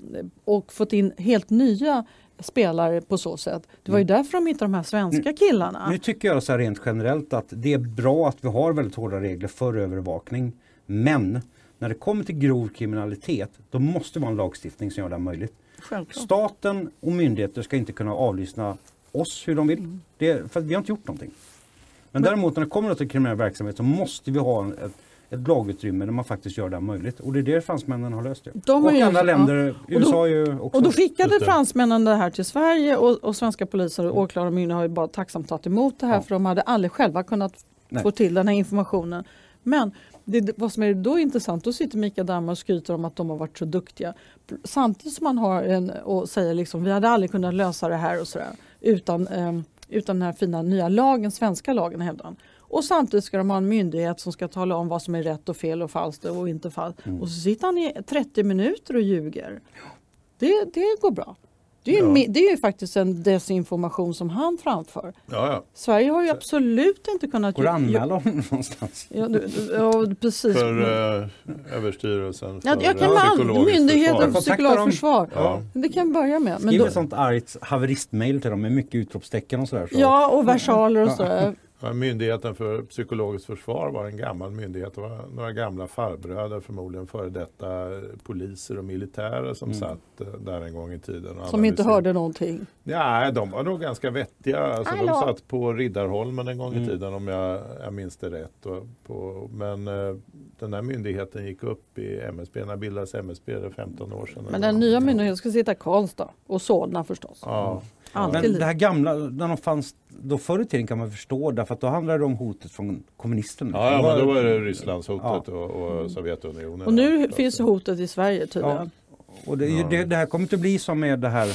och fått in helt nya spelare på så sätt. Det var ju därför de hittade de här svenska killarna. Nu tycker jag så här rent generellt att det är bra att vi har väldigt hårda regler för övervakning. Men när det kommer till grov kriminalitet då måste det vara en lagstiftning som gör det möjligt. Självklart. Staten och myndigheter ska inte kunna avlyssna oss hur de vill. Mm. Det, för vi har inte gjort någonting. Men däremot när det kommer till kriminell verksamhet så måste vi ha ett, ett lagutrymme där man faktiskt gör det möjligt. Och det är det fransmännen har löst det. De och ju- andra ja. länder, då- USA är ju också... Och då skickade fransmännen det här till Sverige och, och svenska poliser och åklagarmyndigheter har ju bara tacksamt tagit emot det här Ja. för de hade aldrig själva kunnat Nej. få till den här informationen. Men det, vad som är då intressant, då sitter Mikael Damberg och skryter om att de har varit så duktiga. Samtidigt som man har en och säger liksom vi hade aldrig kunnat lösa det här och sådär utan, eh, utan den här fina nya lagen, svenska lagen hävdar han. Och samtidigt ska de ha en myndighet som ska tala om vad som är rätt och fel och falskt och inte falskt. Mm. Och så sitter han i 30 minuter och ljuger. Det, det går bra. Det är, ju, Ja. det är ju faktiskt en desinformation som han framför. Ja, ja. Sverige har ju absolut inte kunnat... Går det att anmäla honom någonstans? Ja, du- ja precis. För eh, Överstyrelsen för ja, jag kan eh, med all, psykologiskt Myndigheten för psykologförsvar. Ja. Det kan jag börja med. Skriv ett sånt argt haveristmail till dem med mycket utropstecken och sådär. Så. ja, och versaler och sådär. Ja, Myndigheten för psykologiskt försvar var en gammal myndighet. Det var några gamla farbröder, förmodligen före detta poliser och militärer som Mm. satt eh, där en gång i tiden. och Som inte hörde någonting. Nej, de var nog ganska vettiga. Alltså, de satt på Riddarholmen en gång i Mm. tiden om jag, jag minns det rätt. Och på, men eh, den här myndigheten gick upp i MSB. När bildades MSB? Det är 15 år sedan. Men den nya myndigheten ska sitta i Karlstad och Solna förstås. Ja. Alltid Men det här gamla, när de fanns då förr i tiden kan man förstå därför att då handlade det om hotet från kommunisterna. Ja, ja, Det men då var det Rysslandshotet Ja. och, och Sovjetunionen. Och nu allt, finns alltså. hotet i Sverige tydligen. Och det, Ja. det, det här kommer inte bli som med det här.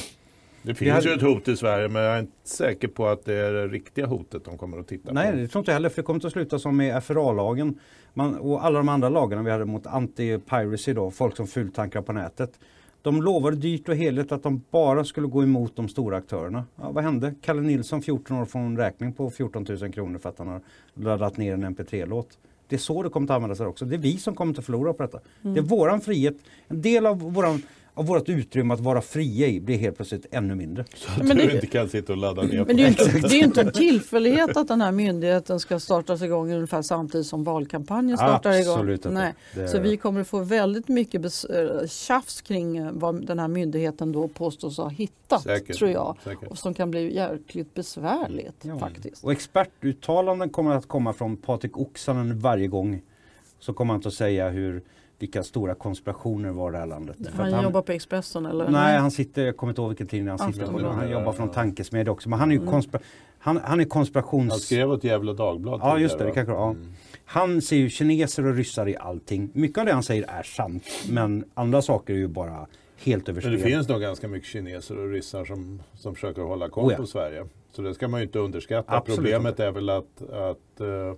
Det finns hade- ju ett hot i Sverige men jag är inte säker på att det är det riktiga hotet de kommer att titta Nej, på. det tror inte jag heller för det kommer inte att sluta som med FRA-lagen och alla de andra lagarna vi hade mot anti-piracy då, folk som fultankar på nätet. De lovade dyrt och heligt att de bara skulle gå emot de stora aktörerna. Ja, vad hände? Kalle Nilsson 14 år får en räkning på 14 000 kronor för att han har laddat ner en mp3-låt. Det är så det kommer att användas här också. Det är vi som kommer att förlora på detta. Mm. Det är våran frihet, en del av våran av vårt utrymme att vara fria i blir helt plötsligt ännu mindre. Så att Men du det- inte kan sitta och ladda ner Men det är, inte, det är inte en tillfällighet att den här myndigheten ska startas igång ungefär samtidigt som valkampanjen startar igång. Absolut inte. Nej. Så vi kommer att få väldigt mycket bes- eh, tjafs kring eh, vad den här myndigheten då påstås ha hittat, Säkert. tror jag. Säkert. Och som kan bli jäkligt besvärligt Ja. faktiskt. Och expertuttalanden kommer att komma från Patrik Oksanen varje gång. Så kommer han att säga hur, vilka stora konspirationer var det här landet. Han, att jobbar på Expressen eller? Nej, han sitter, jag kommer inte ihåg vilken tidning han sitter på. Han jobbar från tankesmedja också. Men han är ju Mm. konspira- Han, han är konspirations... Han skrev åt Gefle Dagblad Ja, just det. det kanske, ja. Mm. Han ser ju kineser och ryssar i allting. Mycket av det han säger är sant. Men andra saker är ju bara helt Men det finns nog ganska mycket kineser och ryssar som, som försöker hålla koll Oh ja. på Sverige. Så det ska man ju inte underskatta. Absolut Problemet är väl att, att eh,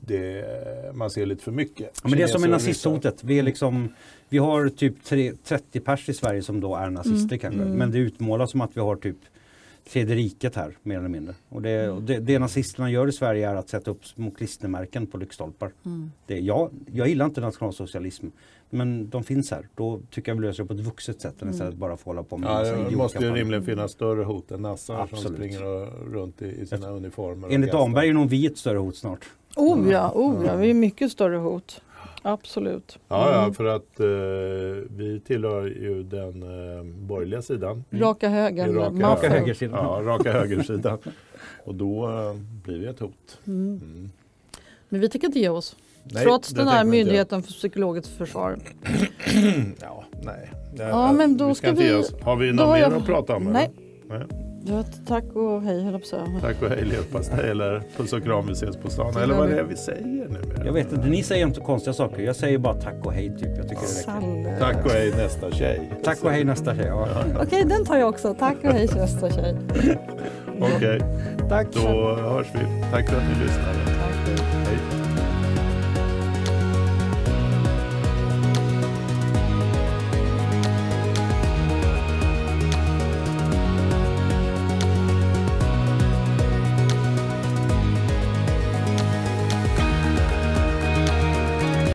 det, man ser lite för mycket. Ja, men det är som ryssar. nazisthotet. Vi, är liksom, vi har typ tre, 30 pers i Sverige som då är nazister kanske. Men det utmålas som att vi har typ tredje riket här mer eller mindre. Och det, och det, det nazisterna gör i Sverige är att sätta upp små klistermärken på lyktstolpar. Det, jag, jag gillar inte nationalsocialism. Men de finns här. Då tycker jag vi löser det på ett vuxet sätt än istället bara få hålla på med Ja, det måste ju rimligen finnas större hot än nassar som springer och, runt i, i sina uniformer. Enligt. Damberg är nog vi ett större hot snart. Oh ja, oh ja, vi är mycket större hot. Absolut. Ja, ja, Mm. för att eh, vi tillhör ju den eh, borgerliga sidan. Raka höger. Raka, Raka högersidan. Ja, raka högersidan. Och då eh, blir vi ett hot. Mm. Men vi tänker inte ge oss. Nej, Trots det den här tänker vi inte Myndigheten för psykologiskt försvar. Ja, nej. Det- Ja, men då vi ska inte vi- ge oss. Har vi då något har mer jag- att prata om? Nej. eller? Nej. Ja, tack och hej höll jag på. Tack och hej leverpastej eller puss och kram vi ses på stan. Eller vad det är vi säger nu. Jag vet inte, ni säger inte konstiga saker. Jag säger bara tack och hej typ. Jag tycker det räcker. Tack och hej nästa tjej. Tack och hej nästa tjej. Ja. Okej, den tar jag också. Tack och hej nästa tjej. Okej, Tack. då hörs vi. Tack för att ni lyssnade.